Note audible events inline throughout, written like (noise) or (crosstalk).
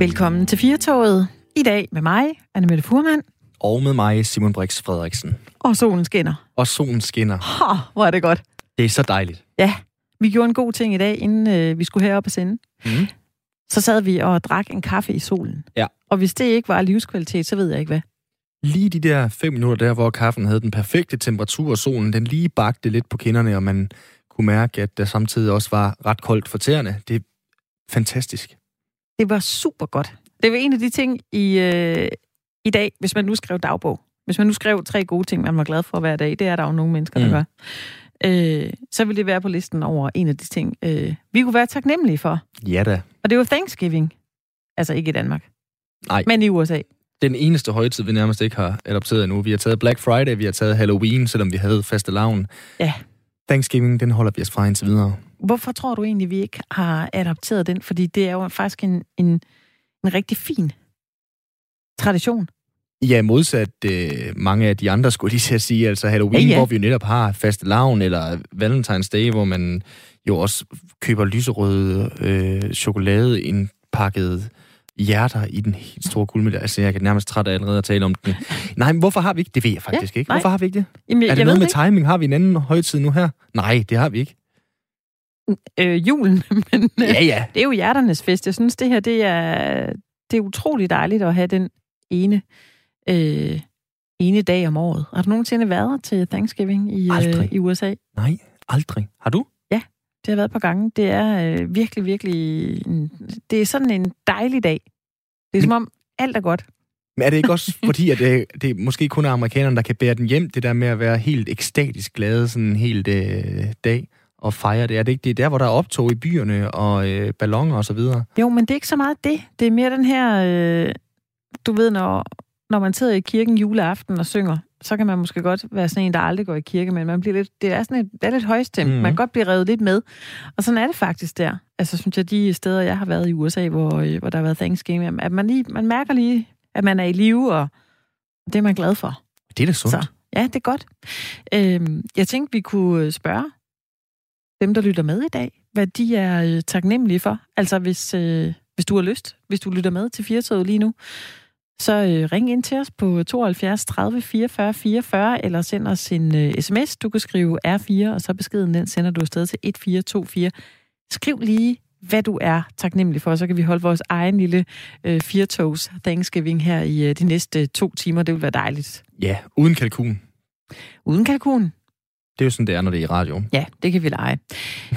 Velkommen til Firtoget. I dag med mig, Anne Mette Furman. Og med mig, Simon Brix Frederiksen. Og solen skinner. Og solen skinner. Ha, hvor er det godt. Det er så dejligt. Ja, vi gjorde en god ting i dag, inden øh, vi skulle herop og sende. Mm. Så sad vi og drak en kaffe i solen. Ja. Og hvis det ikke var livskvalitet, så ved jeg ikke hvad. Lige de der fem minutter der, hvor kaffen havde den perfekte temperatur, og solen den lige bagte lidt på kinderne, og man kunne mærke, at der samtidig også var ret koldt for tæerne. Det er fantastisk. Det var super godt. Det var en af de ting i, øh, i dag, hvis man nu skrev dagbog. Hvis man nu skrev tre gode ting, man var glad for hver dag, det er der jo nogle mennesker, der Mm. gør. Øh, så ville det være på listen over en af de ting, øh, vi kunne være taknemmelige for. Ja da. Og det var Thanksgiving. Altså ikke i Danmark. Nej. Men i USA. Den eneste højtid, vi nærmest ikke har adopteret endnu. Vi har taget Black Friday, vi har taget Halloween, selvom vi havde faste lavn. Ja. Thanksgiving, den holder vi os fra indtil videre. Hvorfor tror du egentlig, vi ikke har adopteret den? Fordi det er jo faktisk en, en, en rigtig fin tradition. Ja, modsat øh, mange af de andre, skulle jeg lige til at sige. Altså Halloween, Ja, ja, hvor vi jo netop har faste lavn, eller Valentine's Day, hvor man jo også køber lyserøde øh, chokolade indpakket hjerter i den helt store guldmedalje. Altså, jeg kan nærmest træt af allerede at tale om den. Nej, men hvorfor har vi ikke? Det ved jeg faktisk Ja, ikke. nej. Hvorfor har vi ikke det? Jamen, Er det noget med det timing? Har vi en anden højtid nu her? Nej, det har vi ikke. Øh, julen. (laughs) Men, øh, Ja, ja. Det er jo hjerternes fest. Jeg synes, det her det er, det er utrolig dejligt at have den ene, øh, ene dag om året. Har du nogensinde været til Thanksgiving i, øh, i USA? Nej, aldrig. Har du? Det har jeg været et par gange. Det er øh, virkelig, virkelig... Det er sådan en dejlig dag. Det er som om alt er godt. Men er det ikke også (laughs) fordi, at det, det måske kun er amerikanerne, der kan bære den hjem, det der med at være helt ekstatisk glade sådan en hel øh, dag og fejre det? Er det ikke det er der, hvor der er optog i byerne og øh, ballonger og så videre? Jo, men det er ikke så meget det. Det er mere den her... Øh, du ved, når, når man sidder i kirken juleaften og synger, så kan man måske godt være sådan en, der aldrig går i kirke, men man bliver lidt, det er sådan et, det er lidt højstemt. Mhm. Mm. Man kan godt blive revet lidt med. Og sådan er det faktisk der. Altså, synes jeg, de steder, jeg har været i USA, hvor, øh, hvor der har været Thanksgiving, at man, lige, man mærker lige, at man er i live, og det er man glad for. Det er da sundt. Så, ja, det er godt. Øhm, jeg tænkte, vi kunne øh, spørge dem, der lytter med i dag, hvad de er øh, taknemmelige for. Altså, hvis, øh, hvis du har lyst, hvis du lytter med til Firtoget lige nu, så øh, ring ind til os på 72 30 44 44, eller send os en øh, sms. Du kan skrive R4, og så beskeden den sender du afsted til 1424. Skriv lige, hvad du er taknemmelig for, så kan vi holde vores egen lille øh, Firtogs Thanksgiving her i øh, de næste to timer. Det vil være dejligt. Ja, uden kalkun. Uden kalkun. Det er jo sådan, det er, når det er i radio. Ja, det kan vi lege.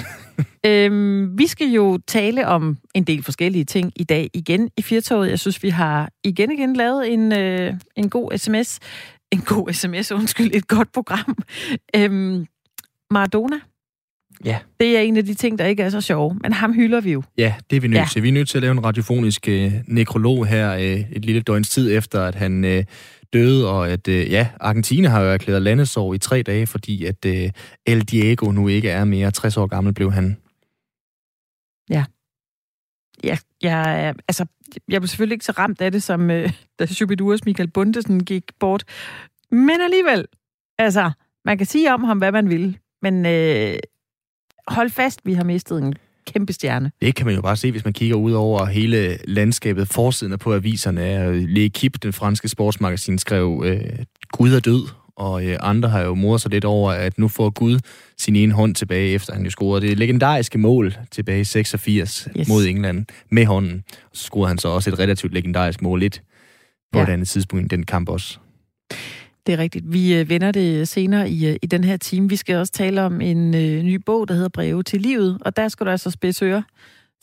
(laughs) øhm, vi skal jo tale om en del forskellige ting i dag igen i Firtoget. Jeg synes, vi har igen igen lavet en, øh, en god sms. En god sms, undskyld, et godt program. Øhm, Maradona. Ja. Det er en af de ting, der ikke er så sjove, men ham hylder vi jo. Ja, det er vi nødt Ja. til. Vi er nødt til at lave en radiofonisk øh, nekrolog her øh, et lille døgns tid efter, at han øh, døde, og at øh, ja, Argentina har jo erklæret landesorg i tre dage, fordi at øh, El Diego nu ikke er mere. 60 år gammel blev han. Ja, jeg, er- altså, jeg blev selvfølgelig ikke så ramt af det, som øh, (laughs) da Shubiduras Michael Bundesen gik bort. Men alligevel, altså, man kan sige om ham, hvad man vil. Men øh, hold fast, vi har mistet en kæmpe stjerne. Det kan man jo bare se, hvis man kigger ud over hele landskabet. Forsiden på aviserne er L'Equipe, den franske sportsmagasin, skrev, øh, Gud er død. Og øh, andre har jo moret sig lidt over, at nu får Gud sin ene hånd tilbage, efter han jo scorede det legendariske mål tilbage i 86 Yes. mod England med hånden. Og så scorede han så også et relativt legendarisk mål lidt på ja. et andet tidspunkt i den kamp også. Det er rigtigt. Vi øh, vender det senere i, øh, i den her time. Vi skal også tale om en øh, ny bog, der hedder Breve til livet. Og der skal du altså spidse ører,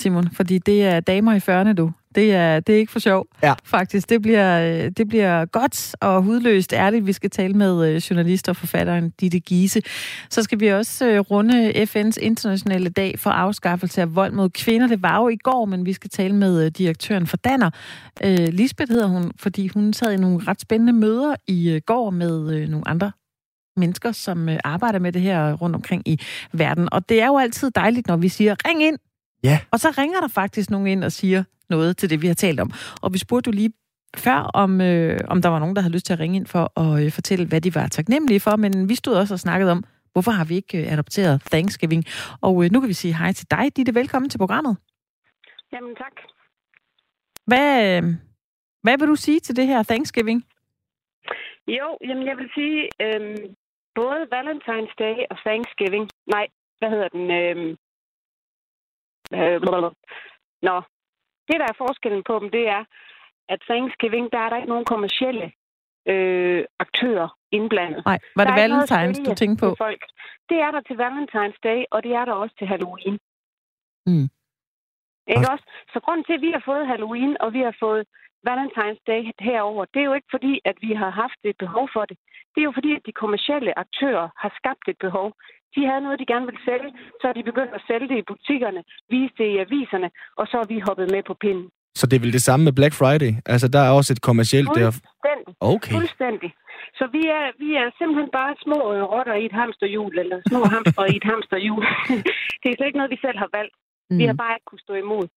Simon, fordi det er damer i 40'erne, du. Det er, det er ikke for sjov, Ja. faktisk. Det bliver, øh, det bliver godt og hudløst ærligt. Vi skal tale med øh, journalist og forfatteren Ditte Giese. Så skal vi også øh, runde FN's internationale dag for afskaffelse af vold mod kvinder. Det var jo i går, men vi skal tale med direktøren for Danner. Lisbeth hedder hun, fordi hun sad i nogle ret spændende møder i går med nogle andre mennesker, som arbejder med det her rundt omkring i verden. Og det er jo altid dejligt, når vi siger, ring ind. Ja. Og så ringer der faktisk nogen ind og siger noget til det, vi har talt om. Og vi spurgte jo lige før, om, øh, om der var nogen, der havde lyst til at ringe ind for at øh, fortælle, hvad de var taknemmelige for. Men vi stod også og snakkede om, hvorfor har vi ikke øh, adopteret Thanksgiving? Og øh, nu kan vi sige hej til dig, Ditte. Velkommen til programmet. Jamen tak. Hvad, øh, hvad vil du sige til det her Thanksgiving? Jo, jamen jeg vil sige, øhm, både Valentine's Day og Thanksgiving, nej, hvad hedder den? Øhm, øh, Nå, det der er forskellen på dem, det er, at Thanksgiving, der er der ikke nogen kommercielle øh, aktører indblandet. Nej, var det Valentine's, du tænkte på? Folk. Det er der til Valentine's Day, og det er der også til Halloween. Mm. Ikke også? Så grunden til, at vi har fået Halloween, og vi har fået Valentine's Day herover, det er jo ikke fordi, at vi har haft et behov for det. Det er jo fordi, at de kommercielle aktører har skabt et behov. De havde noget, de gerne ville sælge, så er de begyndt at sælge det i butikkerne, vise det i aviserne, og så er vi hoppet med på pinden. Så det er vel det samme med Black Friday? Altså, der er også et kommercielt... Fuldstændig. Der... Okay. Fuldstændig. Så vi er, vi er simpelthen bare små rotter i et hamsterhjul, eller små hamster (laughs) i et hamsterhjul. (laughs) det er slet ikke noget, vi selv har valgt. Mm. Vi har bare ikke kunne stå imod.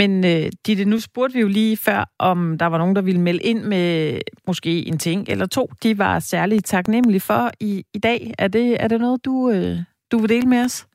Men uh, Ditte, nu spurgte vi jo lige før, om der var nogen, der ville melde ind med måske en ting eller to, de var særligt taknemmelige for i, i dag. Er det, er det noget, du, uh, du vil dele med os?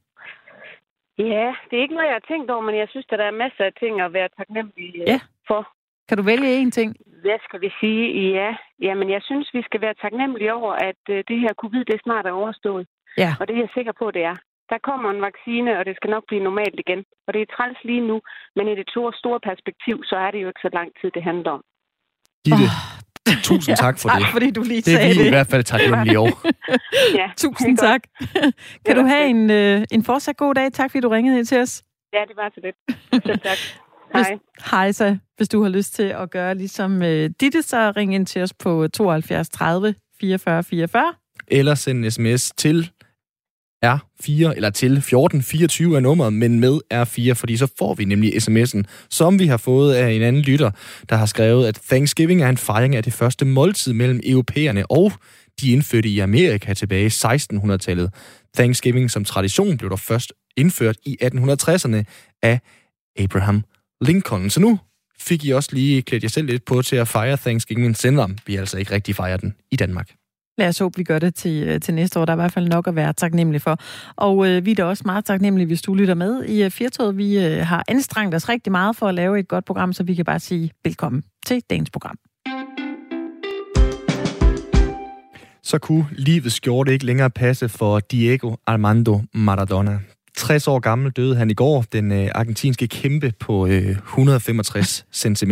Ja, det er ikke noget, jeg har tænkt over, men jeg synes, at der er masser af ting at være taknemmelig uh, ja. for. Kan du vælge en ting? Hvad skal vi sige? Ja, jamen jeg synes, vi skal være taknemmelige over, at uh, det her covid, det snart er overstået. Ja. Og det er jeg sikker på, det er. Der kommer en vaccine, og det skal nok blive normalt igen. Og det er træls lige nu, men i det store, store perspektiv, så er det jo ikke så lang tid, det handler om. Gitte, oh. tusind tak for (laughs) det. Tak, fordi du lige det sagde det. Det er i hvert fald taknemmelige over. (laughs) ja, tusind tak. (laughs) kan du have en, øh, en fortsat god dag? Tak, fordi du ringede ind til os. Ja, det var så lidt. Selv tak. Hej. Hej så, hvis du har lyst til at gøre ligesom øh, Ditte, så ring ind til os på 72 30 44 44. Eller send en sms til R4, eller til 1424 er nummeret, men med R4, fordi så får vi nemlig sms'en, som vi har fået af en anden lytter, der har skrevet, at Thanksgiving er en fejring af det første måltid mellem europæerne og de indfødte i Amerika tilbage i 1600-tallet. Thanksgiving som tradition blev der først indført i 1860'erne af Abraham Lincoln. Så nu fik I også lige klædt jer selv lidt på til at fejre Thanksgiving, selvom vi altså ikke rigtig fejrer den i Danmark. Lad os håbe, vi gør det til, øh, til næste år. Der er i hvert fald nok at være taknemmelig for. Og øh, vi er da også meget taknemmelige, hvis du lytter med i uh, Firtoget. Vi øh, har anstrengt os rigtig meget for at lave et godt program, så vi kan bare sige velkommen til dagens program. Så kunne livets skjorte ikke længere passe for Diego Armando Maradona. 60 år gammel døde han i går, den øh, argentinske kæmpe på øh, 165 cm.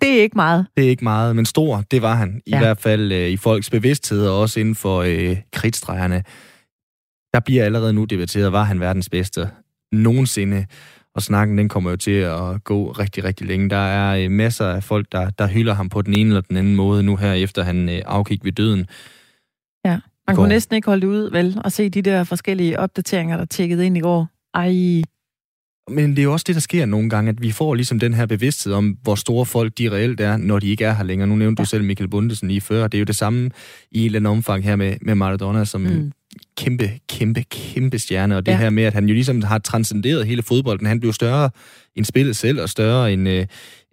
Det er ikke meget. Det er ikke meget, men stor, det var han. I ja. hvert fald øh, i folks bevidsthed, og også inden for øh, kridtstregerne. Der bliver allerede nu debatteret, var han verdens bedste nogensinde. Og snakken, den kommer jo til at gå rigtig, rigtig længe. Der er øh, masser af folk, der, der hylder ham på den ene eller den anden måde nu her, efter han øh, afgik ved døden. Ja, man kunne næsten ikke holde ud, vel, og se de der forskellige opdateringer, der tjekkede ind i går. Ej, men det er jo også det, der sker nogle gange, at vi får ligesom den her bevidsthed om, hvor store folk de reelt er, når de ikke er her længere. Nu nævnte ja. du selv Michael Bundesen lige før. Det er jo det samme i et eller andet omfang her med, med Maradona, som mm. kæmpe, kæmpe, kæmpe stjerne. Og det ja. her med, at han jo ligesom har transcenderet hele fodbolden. Han blev større end spillet selv, og større end, øh,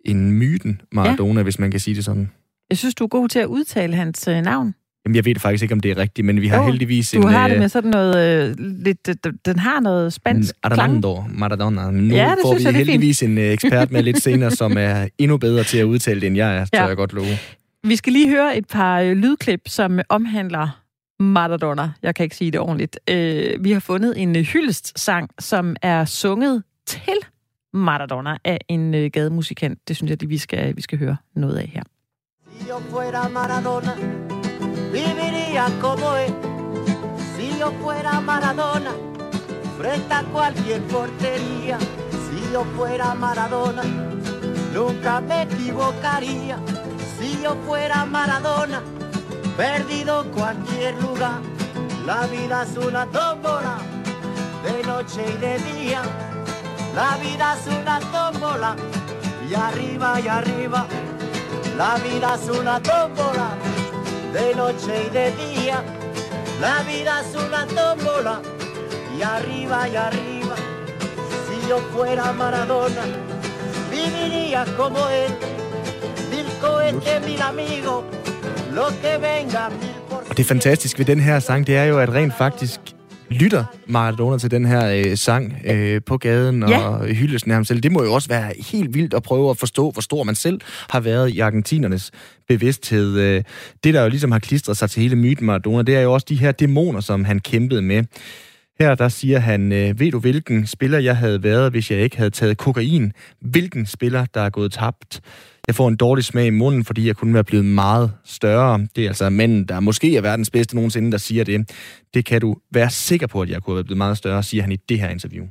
end myten Maradona, ja. hvis man kan sige det sådan. Jeg synes, du er god til at udtale hans øh, navn. Jamen, jeg ved faktisk ikke, om det er rigtigt, men vi har oh, heldigvis du en... Du har det med sådan noget... Øh, lidt, den har noget spansk Armando, klang. Maradona. Nu ja, det får vi jeg, heldigvis fint. en øh, ekspert med lidt senere, som er endnu bedre til at udtale det, end jeg er, ja. tør jeg godt love. Vi skal lige høre et par øh, lydklip, som omhandler Maradona. Jeg kan ikke sige det ordentligt. Øh, vi har fundet en hyldestsang, som er sunget til Maradona af en øh, gademusikant. Det synes jeg, vi skal, vi skal høre noget af her. Si yo fuera Maradona, viviría como él. Si yo fuera Maradona, frente a cualquier portería. Si yo fuera Maradona, nunca me equivocaría. Si yo fuera Maradona, perdido cualquier lugar. La vida es una tómbola, de noche y de día. La vida es una tómbola, y arriba y arriba. La vida es una tómbola de noche y de día. La vida es una tómbola y arriba y arriba. Si yo fuera Maradona, viviría como él. Mil cohetes, mil amigos, lo que venga, mil por Og det fantastiske ved den her sang, det er jo, at rent faktisk Lytter Maradona til den her øh, sang øh, på gaden Ja. og hyldelsen af ham selv? Det må jo også være helt vildt at prøve at forstå, hvor stor man selv har været i argentinernes bevidsthed. Øh, det, der jo ligesom har klistret sig til hele myten Maradona, det er jo også de her dæmoner, som han kæmpede med. Her der siger han, øh, ved du hvilken spiller jeg havde været, hvis jeg ikke havde taget kokain? Hvilken spiller, der er gået tabt? Jeg får en dårlig smag i munden, fordi jeg kunne være blevet meget større. Det er altså manden, der måske er verdens bedste nogensinde, der siger det. Det kan du være sikker på, at jeg kunne være blevet meget større, siger han i det her interview.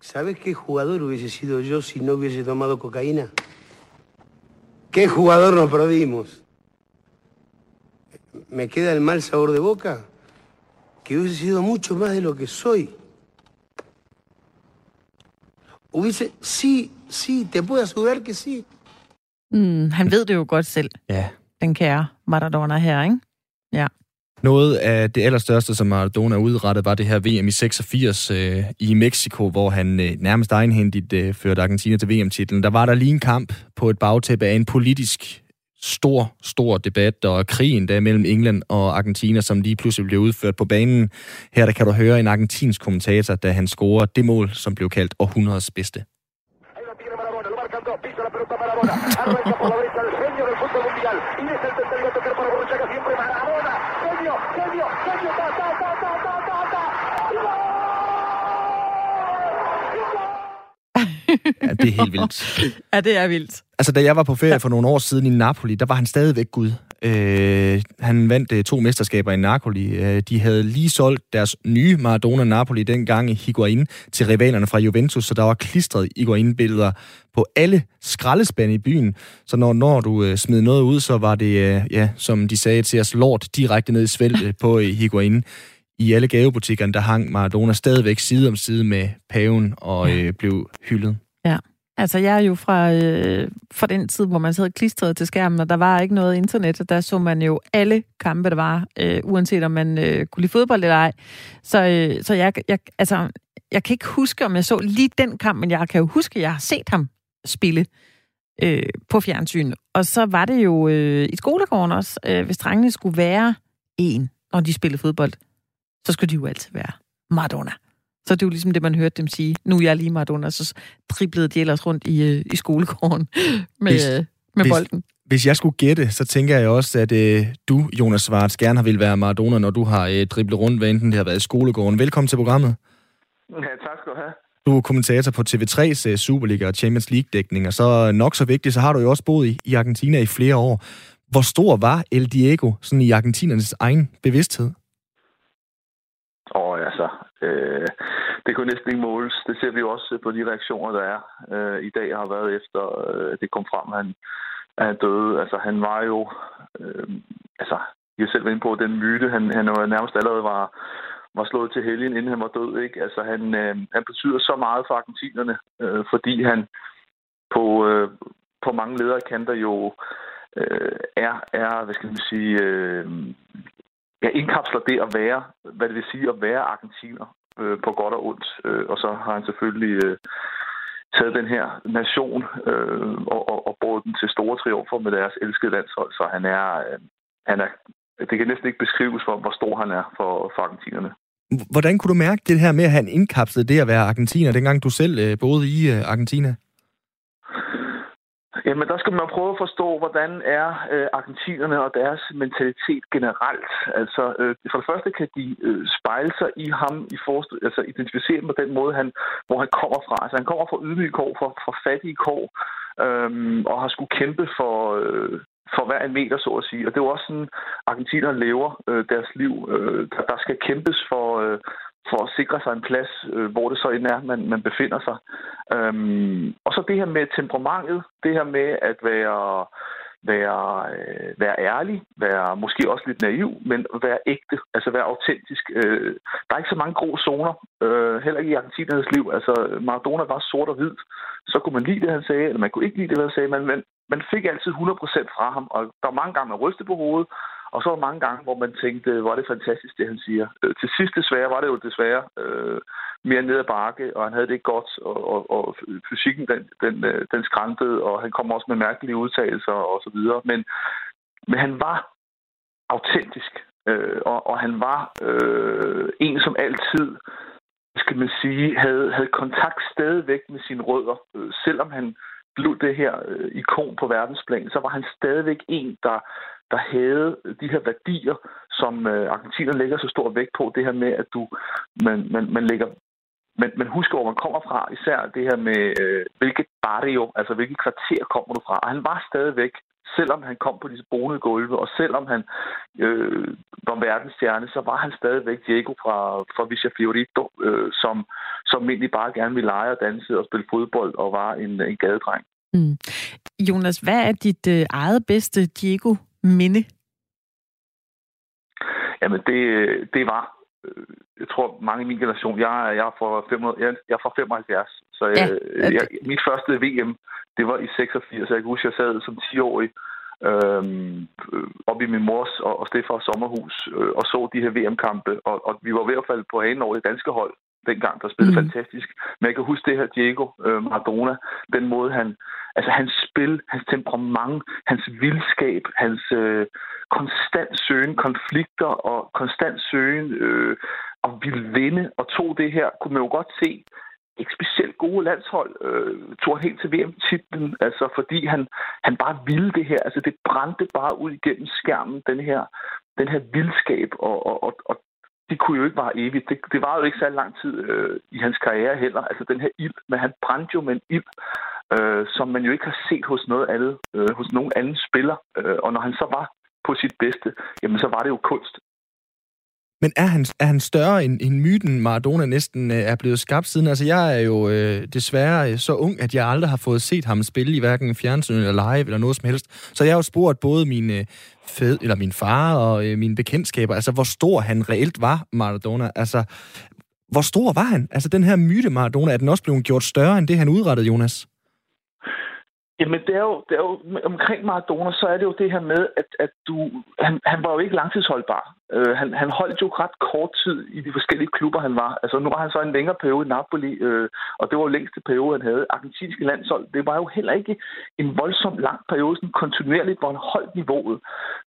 ¿Sabes qué jugador hubiese sido yo si no hubiese tomado cocaína? ¿Qué jugador nos perdimos? ¿Me queda el mal sabor de boca? Que hubiese sido mucho más de lo que soy. Hubiese... Sí, sí, te puedo asegurar que sí. Mm, han ved det jo godt selv, Ja. den kære Maradona her, ikke? Ja. Noget af det allerstørste, som Maradona udrettede, var det her VM i 86 øh, i Mexico, hvor han øh, nærmest egenhændigt øh, førte Argentina til VM-titlen. Der var der lige en kamp på et bagtæppe af en politisk stor, stor debat og krigen der mellem England og Argentina, som lige pludselig blev udført på banen. Her der kan du høre en argentinsk kommentator, da han scorer det mål, som blev kaldt århundredets bedste. Arranca por la derecha el genio del fútbol mundial, y es el tercero a tocar para Borruchaga, siempre Marabona, genio, genio, genio, ta, ta, ta, ta, ta, ta, ta! Ja, det er helt vildt. (laughs) Ja, det er vildt. Altså, da jeg var på ferie for nogle år siden i Napoli, der var han stadigvæk Gud. Øh, han vandt øh, to mesterskaber i Napoli. Øh, de havde lige solgt deres nye Maradona Napoli dengang i Higuain til rivalerne fra Juventus, så der var klistret Higuain-billeder på alle skraldespande i byen. Så når, når du øh, smed noget ud, så var det, øh, ja, som de sagde til os, lort direkte ned i svælget på øh, Higuain. I alle gavebutikkerne, der hang Maradona stadigvæk side om side med paven og øh, blev hyldet. Altså, jeg er jo fra, øh, fra den tid, hvor man sad klistret til skærmen, og der var ikke noget internet, og der så man jo alle kampe, der var, øh, uanset om man øh, kunne lide fodbold eller ej. Så, øh, så jeg, jeg, altså, jeg kan ikke huske, om jeg så lige den kamp, men jeg kan jo huske, at jeg har set ham spille øh, på fjernsyn. Og så var det jo øh, i skolegården også, øh, hvis drengene skulle være en, når de spillede fodbold, så skulle de jo altid være Maradona. Så det er jo ligesom det, man hørte dem sige. Nu er jeg lige Maradona, så driblede de ellers rundt i, øh, i skolegården (laughs) med, Hvis- øh, med hvis- bolden. Hvis jeg skulle gætte, så tænker jeg også, at øh, du, Jonas Svarts, gerne har vil være Maradona, når du har øh, driblet rundt, hvad enten det har været i skolegården. Velkommen til programmet. Ja, tak skal du have. Du er kommentator på TV3's øh, Superliga og Champions League-dækning, og så nok så vigtigt, så har du jo også boet i, i Argentina i flere år. Hvor stor var El Diego sådan i argentinernes egen bevidsthed? Og altså, øh, det kunne næsten ikke måles. Det ser vi jo også øh, på de reaktioner, der er øh, i dag har været efter, øh, det kom frem, at han, at han døde. Altså, han var jo, øh, altså, jeg selv var inde på den myte, han, han var nærmest allerede var, var slået til helgen, inden han var død, ikke? Altså, han, øh, han betyder så meget for argentinerne, øh, fordi han på, øh, på mange lederkanter jo øh, er, er, hvad skal man sige, øh, ja, indkapsler det at være, hvad det vil sige at være argentiner øh, på godt og ondt. Øh, og så har han selvfølgelig øh, taget den her nation øh, og, og, og båret den til store triumfer med deres elskede landshold. Så han er, øh, han er det kan næsten ikke beskrives, hvor, hvor stor han er for, for argentinerne. Hvordan kunne du mærke det her med, at han indkapslede det at være argentiner, dengang du selv øh, boede i øh, Argentina? Jamen, der skal man prøve at forstå, hvordan er øh, argentinerne og deres mentalitet generelt. Altså, øh, for det første kan de øh, spejle sig i ham, i forst- altså identificere dem på den måde, han, hvor han kommer fra. Altså, han kommer fra ydmyge kår, fra, fra fattige kår, øh, og har skulle kæmpe for, øh, for hver en meter, så at sige. Og det er jo også sådan, argentinerne lever øh, deres liv. Øh, der, der skal kæmpes for... Øh, for at sikre sig en plads, øh, hvor det så end er, man, man befinder sig. Øhm, og så det her med temperamentet, det her med at være, være, øh, være ærlig, være måske også lidt naiv, men være ægte, altså være autentisk. Øh, der er ikke så mange grå zoner, øh, heller ikke i Argentinas liv. Altså Maradona var sort og hvid, så kunne man lide det, han sagde, eller man kunne ikke lide det, han sagde, men man, man fik altid 100% fra ham, og der var mange gange, man rystede på hovedet, og så var mange gange, hvor man tænkte, hvor er det fantastisk, det han siger. Øh, til sidst desværre var det jo desværre øh, mere ned ad bakke, og han havde det ikke godt, og, og, og fysikken den, den, øh, den skræntede, og han kom også med mærkelige udtalelser og så videre. Men, men han var autentisk, Øh, og, og han var øh, en, som altid, skal man sige, havde, havde kontakt stadigvæk med sine rødder. Øh, selvom han blev det her øh, ikon på verdensplan, så var han stadigvæk en, der, der havde de her værdier, som øh, argentiner lægger så stor vægt på. Det her med, at du, man, man, man lægger men, men husk, hvor man kommer fra, især det her med, øh, hvilket barrio, altså hvilket kvarter kommer du fra. Og han var stadigvæk, selvom han kom på disse bonede gulve, og selvom han øh, var verdensstjerne, så var han stadigvæk Diego fra, fra Villa Fiorito, øh, som, som egentlig bare gerne ville lege og danse og spille fodbold, og var en, en gadedreng. Mm. Jonas, hvad er dit øh, eget bedste Diego-minde? Jamen, det, det var øh, jeg tror, mange i min generation, jeg, jeg, er, fra 500, jeg, jeg er fra 75, så jeg, ja, jeg, mit første VM, det var i 86, så jeg kan huske, jeg sad som 10-årig øhm, op i min mors og, og Stefans sommerhus øh, og så de her VM-kampe, og, og vi var ved at falde på hanen over det danske hold dengang, der spillede mm. fantastisk. Men jeg kan huske det her Diego øh, Maradona, den måde han, altså hans spil, hans temperament, hans vildskab, hans øh, konstant søgen konflikter og konstant søgen øh, og ville vinde og tog det her, kunne man jo godt se, ikke specielt gode landshold, øh, tog helt til VM-titlen, altså fordi han, han bare ville det her, altså det brændte bare ud igennem skærmen, den her, den her vildskab, og, og, og, og det kunne jo ikke være evigt. Det, det var jo ikke så lang tid øh, i hans karriere heller, altså den her ild, men han brændte jo med en ild, øh, som man jo ikke har set hos noget andet, øh, hos nogen anden spiller, øh, og når han så var på sit bedste, jamen så var det jo kunst. Men er han, er han større end, end myten Maradona næsten øh, er blevet skabt siden? Altså, jeg er jo øh, desværre øh, så ung, at jeg aldrig har fået set ham spille i hverken fjernsyn eller live eller noget som helst. Så jeg har jo spurgt både min, øh, fed, eller min far og øh, mine bekendtskaber, altså hvor stor han reelt var, Maradona. Altså, hvor stor var han? Altså, den her myte Maradona, er den også blevet gjort større end det, han udrettede, Jonas? Jamen, det er, jo, det er jo omkring Maradona, så er det jo det her med, at, at du, han, han var jo ikke langtidsholdbar. Øh, han, han holdt jo ret kort tid i de forskellige klubber, han var. Altså, nu var han så en længere periode i Napoli, øh, og det var jo længste periode, han havde. Argentinske landshold, det var jo heller ikke en voldsom lang periode, sådan kontinuerligt, hvor han holdt niveauet.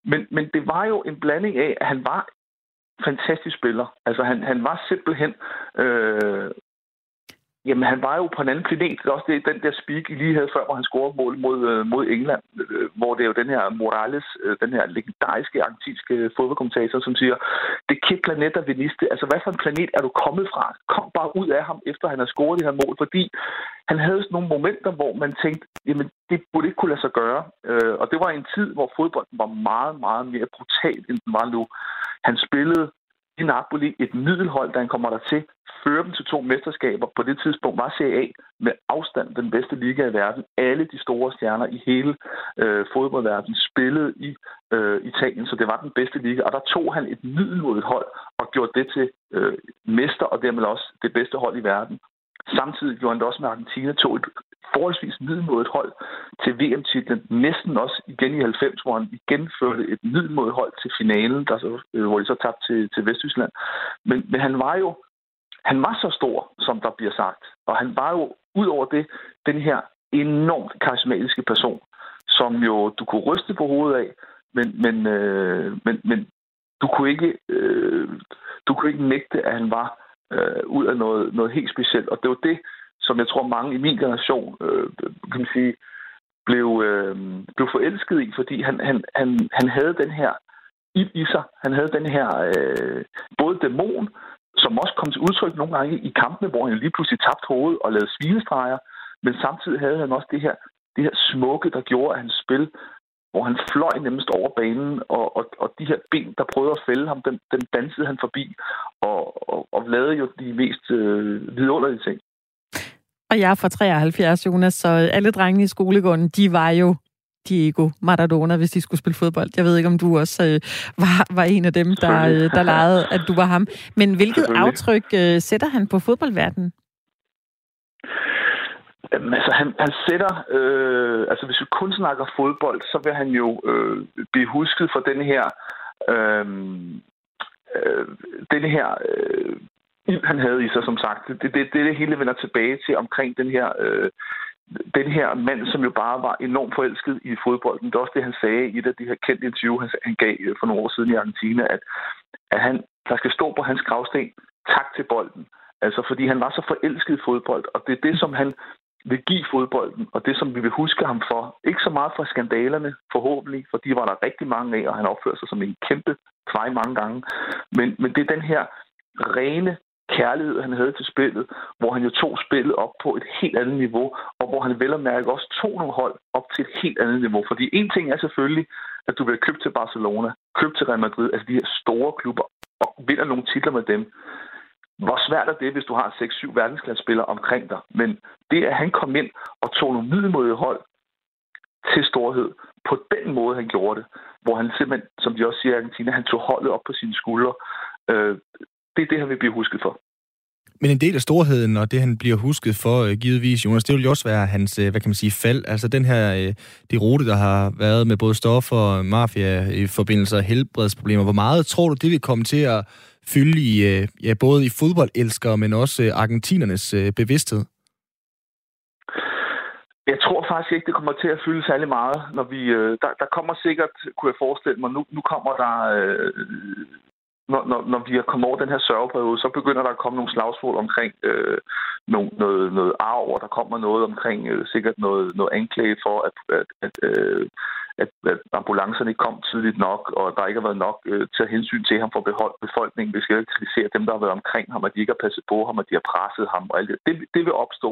Men, men det var jo en blanding af, at han var fantastisk spiller. Altså, han, han var simpelthen øh, Jamen, han var jo på en anden planet. Det er også det, den der speak, I lige havde før, hvor han scorede mål mod, øh, mod England, øh, hvor det er jo den her Morales, øh, den her legendariske argentinske fodboldkommentator, som siger, det kæft planet, der veniste. Altså, hvad for en planet er du kommet fra? Kom bare ud af ham, efter han har scoret det her mål, fordi han havde sådan nogle momenter, hvor man tænkte, jamen, det burde ikke kunne lade sig gøre. Og det var en tid, hvor fodbolden var meget, meget mere brutal, end den var nu. Han spillede i Napoli et middelhold, der han kommer der til, fører dem til to mesterskaber. På det tidspunkt var Serie A med afstand den bedste liga i verden. Alle de store stjerner i hele øh, fodboldverdenen spillede i øh, Italien, så det var den bedste liga. Og der tog han et middelmodigt hold og gjorde det til øh, mester og dermed også det bedste hold i verden. Samtidig gjorde han det også med Argentina, tog et forholdsvis middelmådet hold til VM-titlen, næsten også igen i 90, hvor han igen førte et middelmådet hold til finalen, der så, øh, hvor de så tabte til, til Vesttyskland. Men, men han var jo han var så stor, som der bliver sagt. Og han var jo, ud over det, den her enormt karismatiske person, som jo du kunne ryste på hovedet af, men, men, øh, men, men du kunne ikke øh, du kunne ikke nægte, at han var øh, ud af noget, noget helt specielt. Og det var det, som jeg tror mange i min generation øh, kan man sige, blev, øh, blev forelsket i, fordi han, han, han, han havde den her ild i sig. Han havde den her øh, både dæmon, som også kom til udtryk nogle gange i kampene, hvor han lige pludselig tabte hovedet og lavede svinestreger, men samtidig havde han også det her, det her smukke, der gjorde, at hans spil hvor han fløj nemmest over banen, og, og, og de her ben, der prøvede at fælde ham, den, den dansede han forbi, og, og, og lavede jo de mest øh, vidunderlige ting. Og jeg er fra 73, Jonas, så alle drengene i skolegården, de var jo Diego Maradona, hvis de skulle spille fodbold. Jeg ved ikke, om du også øh, var, var en af dem, der, øh, der legede, at du var ham. Men hvilket aftryk øh, sætter han på fodboldverdenen? Jamen, altså, han, han sætter... Øh, altså, hvis vi kun snakker fodbold, så vil han jo øh, blive husket for den her... Øh, øh, den her... Øh, han havde i sig, som sagt. Det er det, det, det hele vender tilbage til omkring den her... Øh, den her mand, som jo bare var enormt forelsket i fodbolden. Det er også det, han sagde i et af de her kendte interview, han, han gav øh, for nogle år siden i Argentina, at, at han, der skal stå på hans gravsten, tak til bolden. Altså, fordi han var så forelsket i fodbold, og det er det, som han vil give fodbolden, og det, som vi vil huske ham for. Ikke så meget for skandalerne, forhåbentlig, for de var der rigtig mange af, og han opfører sig som en kæmpe kvej mange gange. Men, men det er den her rene kærlighed, han havde til spillet, hvor han jo tog spillet op på et helt andet niveau, og hvor han vel og mærke også tog nogle hold op til et helt andet niveau. Fordi en ting er selvfølgelig, at du bliver købt til Barcelona, købt til Real Madrid, altså de her store klubber, og vinder nogle titler med dem. Hvor svært er det, hvis du har 6-7 verdensklassespillere omkring dig? Men det, at han kom ind og tog nogle middelmodige hold til storhed, på den måde, han gjorde det, hvor han simpelthen, som de også siger i Argentina, han tog holdet op på sine skuldre, øh, det er det, han vil blive husket for. Men en del af storheden, og det han bliver husket for, øh, givetvis, Jonas, det vil jo også være hans, øh, hvad kan man sige, fald. Altså den her, øh, det rute, der har været med både stoffer, mafia, i forbindelse og helbredsproblemer. Hvor meget tror du, det vil komme til at fylde i, ja, både i fodboldelskere, men også argentinernes bevidsthed? Jeg tror faktisk ikke, det kommer til at fylde særlig meget, når vi... Der, der kommer sikkert, kunne jeg forestille mig, nu, nu kommer der øh, når, når, når vi er kommet over den her sørgeperiode, så begynder der at komme nogle slagsmål omkring øh, noget, noget, noget arv, og der kommer noget omkring øh, sikkert noget, noget anklage for, at, at, at, øh, at, at ambulancerne ikke kom tidligt nok, og der ikke har været nok øh, til at hensyn til ham for behold, befolkningen. Vi skal ikke kritisere dem, der har været omkring ham, at de ikke har passet på ham, at de har presset ham og alt det. Det, det vil opstå.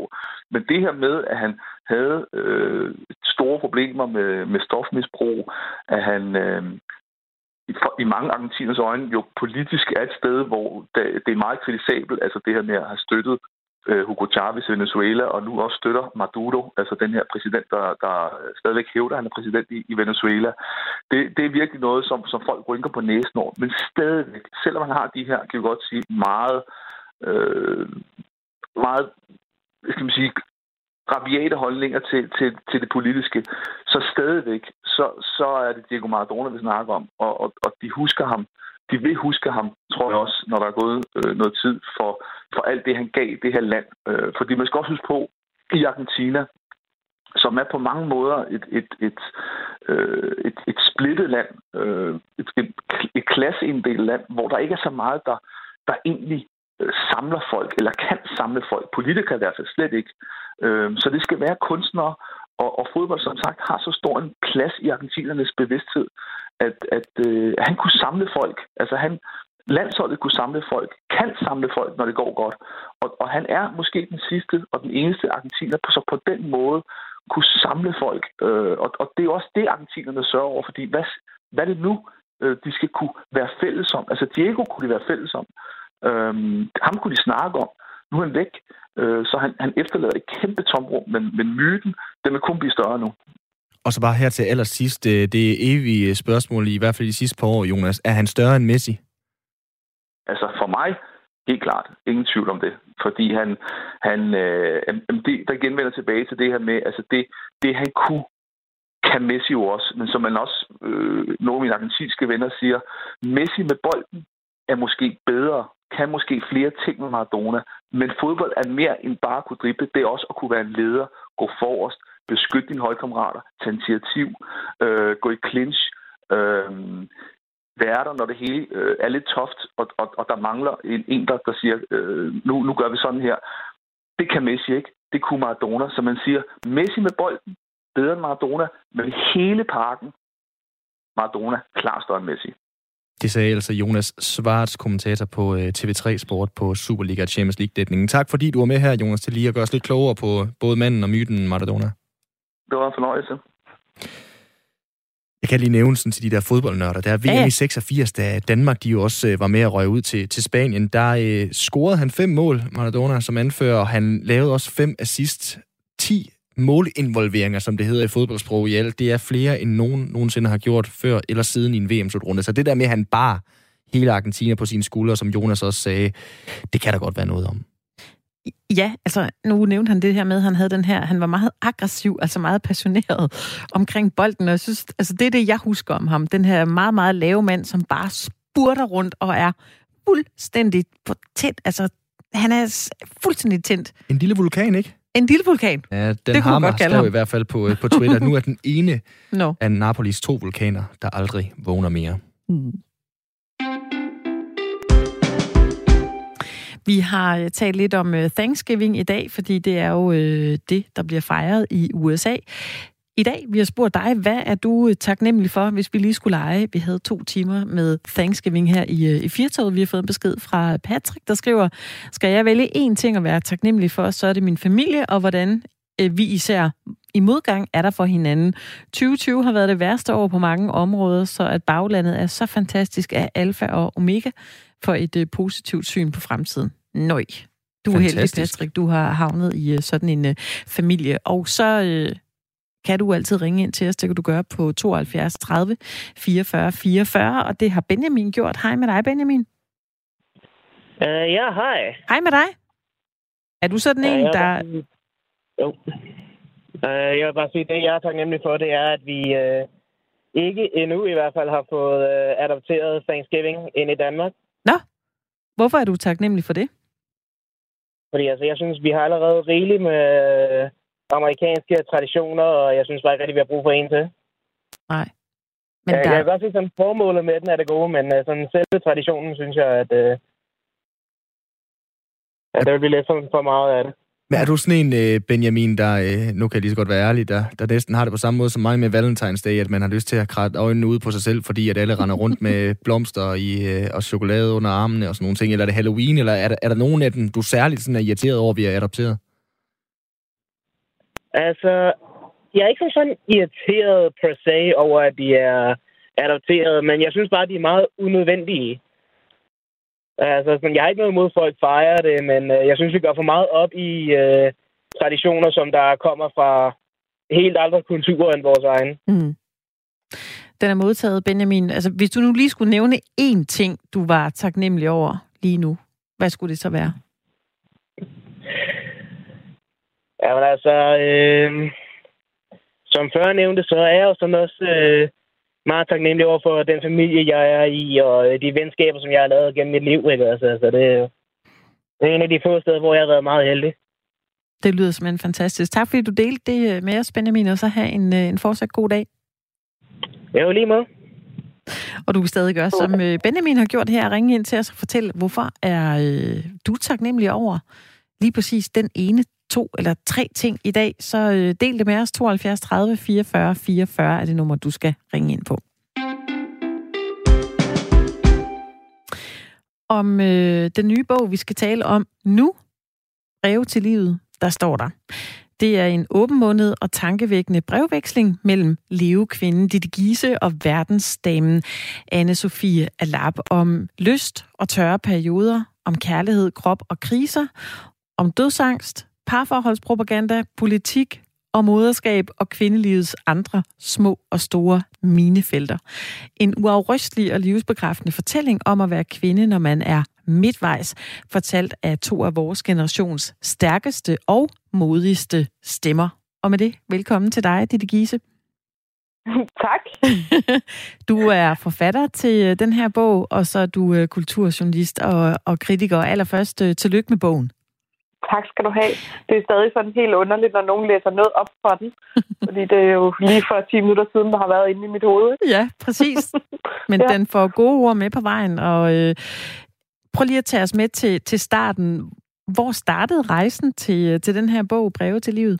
Men det her med, at han havde øh, store problemer med, med stofmisbrug, at han... Øh, i mange argentiners øjne jo politisk er et sted, hvor det er meget kritisabelt, altså det her med at have støttet øh, Hugo Chavez i Venezuela, og nu også støtter Maduro, altså den her præsident, der, der stadigvæk hævder, at han er præsident i, i Venezuela. Det, det er virkelig noget, som, som folk rynker på næsen over. Men stadigvæk, selvom han har de her, kan vi godt sige, meget, øh, meget skal man sige, rabiate holdninger til, til, til det politiske, så stadigvæk, så, så er det Diego Maradona, vi snakker om, og, og, og de husker ham. De vil huske ham, tror jeg også, når der er gået øh, noget tid for, for alt det, han gav det her land. Øh, fordi man skal også huske på, i Argentina, som er på mange måder et, et, et, øh, et, et splittet land, øh, et, et, et klasseindelt land, hvor der ikke er så meget, der, der egentlig Øh, samler folk, eller kan samle folk. Politikere i hvert fald slet ikke. Øh, så det skal være kunstnere, og, og fodbold, som sagt, har så stor en plads i argentinernes bevidsthed, at, at øh, han kunne samle folk. Altså han, landsholdet kunne samle folk, kan samle folk, når det går godt. Og, og han er måske den sidste og den eneste argentiner, så på den måde kunne samle folk. Øh, og, og det er også det, argentinerne sørger over, fordi hvad, hvad er det nu, øh, de skal kunne være fælles om? Altså Diego kunne de være fælles om. Øh, ham kunne de snakke om. Nu er han væk, øh, så han, han efterlader et kæmpe tomrum, men, men myten, den vil kun blive større nu. Og så bare her til allersidst, øh, det evige spørgsmål, i hvert fald de sidste par år, Jonas. Er han større end Messi? Altså for mig, helt klart. Ingen tvivl om det. Fordi han, han øh, det, der genvender tilbage til det her med, altså det, det han kunne, kan Messi jo også. Men som man også, øh, nogle af mine argentinske venner siger, Messi med bolden er måske bedre kan måske flere ting med Maradona, men fodbold er mere end bare at kunne drible. Det er også at kunne være en leder, gå forrest, beskytte dine holdkammerater, tage initiativ, øh, gå i clinch, øh, være der, når det hele øh, er lidt toft, og, og, og der mangler en, en der, der siger, øh, nu, nu gør vi sådan her. Det kan Messi ikke. Det kunne Maradona. Så man siger, Messi med bolden, bedre end Maradona, men hele parken, Maradona, klar større end Messi. Det sagde altså Jonas Svarts, kommentator på øh, TV3 Sport på Superliga Champions League-dækningen. Tak fordi du var med her, Jonas, til lige at gøre os lidt klogere på både manden og myten Maradona. Det var en fornøjelse. Jeg kan lige nævne sådan til de der fodboldnørder. Der er VM ja. i 86, da Danmark de jo også øh, var med at røge ud til, til Spanien. Der øh, scorede han fem mål, Maradona, som anfører, og han lavede også fem assist. 10 målinvolveringer, som det hedder i fodboldsprog i alt, det er flere, end nogen nogensinde har gjort før eller siden i en VM-slutrunde. Så det der med, at han bare hele Argentina på sine skuldre, som Jonas også sagde, det kan der godt være noget om. Ja, altså nu nævnte han det her med, at han havde den her, han var meget aggressiv, altså meget passioneret omkring bolden, og jeg synes, altså det er det, jeg husker om ham. Den her meget, meget lave mand, som bare spurter rundt og er fuldstændig på tæt, altså han er fuldstændig tændt. En lille vulkan, ikke? En lille vulkan? Ja, den Det hammer skrev i hvert fald på, øh, på Twitter. nu er den ene Nå. af Napolis to vulkaner, der aldrig vågner mere. Mm. Vi har øh, talt lidt om øh, Thanksgiving i dag, fordi det er jo øh, det, der bliver fejret i USA. I dag, vi har spurgt dig, hvad er du øh, taknemmelig for, hvis vi lige skulle lege? Vi havde to timer med Thanksgiving her i, øh, i Firtoget. Vi har fået en besked fra Patrick, der skriver, skal jeg vælge én ting at være taknemmelig for, så er det min familie, og hvordan øh, vi især i modgang er der for hinanden. 2020 har været det værste år på mange områder, så at baglandet er så fantastisk af alfa og omega for et øh, positivt syn på fremtiden. Nøj. Du er heldig. Patrick. Du har havnet i øh, sådan en øh, familie. Og så øh, kan du altid ringe ind til os. Det kan du gøre på 72 30 44 44, og det har Benjamin gjort. Hej med dig, Benjamin. Uh, ja, hej. Hej med dig. Er du sådan en, jeg der... vil- Jo. Uh, jeg vil bare sige, det jeg er taknemmelig for, det er, at vi uh, ikke endnu i hvert fald har fået uh, adopteret Thanksgiving ind i Danmark. Hvorfor er du taknemmelig for det? Fordi altså, jeg synes, vi har allerede rigeligt med amerikanske traditioner, og jeg synes bare ikke rigtig, vi har brug for en til. Nej. Men jeg, der... jeg kan godt se, sådan formålet med den er det gode, men uh, sådan selve traditionen, synes jeg, at, uh, at der vil blive lidt for, for meget af det. Men er du sådan en, øh, Benjamin, der, øh, nu kan jeg lige så godt være ærlig, der, der næsten har det på samme måde som mig med Valentine's Day, at man har lyst til at kratte øjnene ud på sig selv, fordi at alle render rundt med (laughs) blomster i, øh, og chokolade under armene og sådan nogle ting? Eller er det Halloween, eller er der, er der nogen af dem, du særligt sådan er irriteret over, at vi er adopteret? Altså, jeg er ikke som sådan irriteret per se over, at de er adopteret, men jeg synes bare, at de er meget unødvendige. Altså, sådan, jeg har ikke noget imod, at folk fejrer det, men øh, jeg synes, vi går for meget op i øh, traditioner, som der kommer fra helt andre kulturer end vores egen. Mm. Den er modtaget, Benjamin. Altså, hvis du nu lige skulle nævne én ting, du var taknemmelig over lige nu, hvad skulle det så være? Ja, men altså, øh, som før nævnte, så er jeg jo sådan også øh, meget taknemmelig over for den familie, jeg er i, og øh, de venskaber, som jeg har lavet gennem mit liv. Ikke? Altså, altså det, er det er en af de få steder, hvor jeg har været meget heldig. Det lyder simpelthen fantastisk. Tak fordi du delte det øh, med os, Benjamin, og så have en, øh, en fortsat god dag. Jeg er jo lige med. Og du kan stadig gøre, som Benjamin har gjort her, ringe ind til os og fortælle, hvorfor er øh, du taknemmelig over lige præcis den ene, to eller tre ting i dag. Så øh, del det med os. 72 30 44 44 er det nummer, du skal ringe ind på. Om øh, den nye bog, vi skal tale om nu, Breve til livet, der står der. Det er en åbenmundet og tankevækkende brevveksling mellem levekvinden Ditte Giese og verdensdamen Anne-Sophie Alap om lyst og tørre perioder, om kærlighed, krop og kriser, om dødsangst, parforholdspropaganda, politik og moderskab og kvindelivets andre små og store minefelter. En uafrystelig og livsbekræftende fortælling om at være kvinde, når man er midtvejs, fortalt af to af vores generations stærkeste og modigste stemmer. Og med det, velkommen til dig, Ditte Giese. (laughs) tak. (laughs) Du er forfatter til øh, den her bog, og så er du øh, kulturjournalist og, og kritiker. Allerførst, øh, tillykke med bogen. Tak skal du have. Det er stadig sådan helt underligt, når nogen læser noget op for den. (laughs) fordi det er jo lige for 10 minutter siden, der har været inde i mit hoved. Ikke? Ja, præcis. (laughs) Men ja. Den får gode ord med på vejen, og øh, prøv lige at tage os med til, til starten. Hvor startede rejsen til, øh, til den her bog, Breve til livet?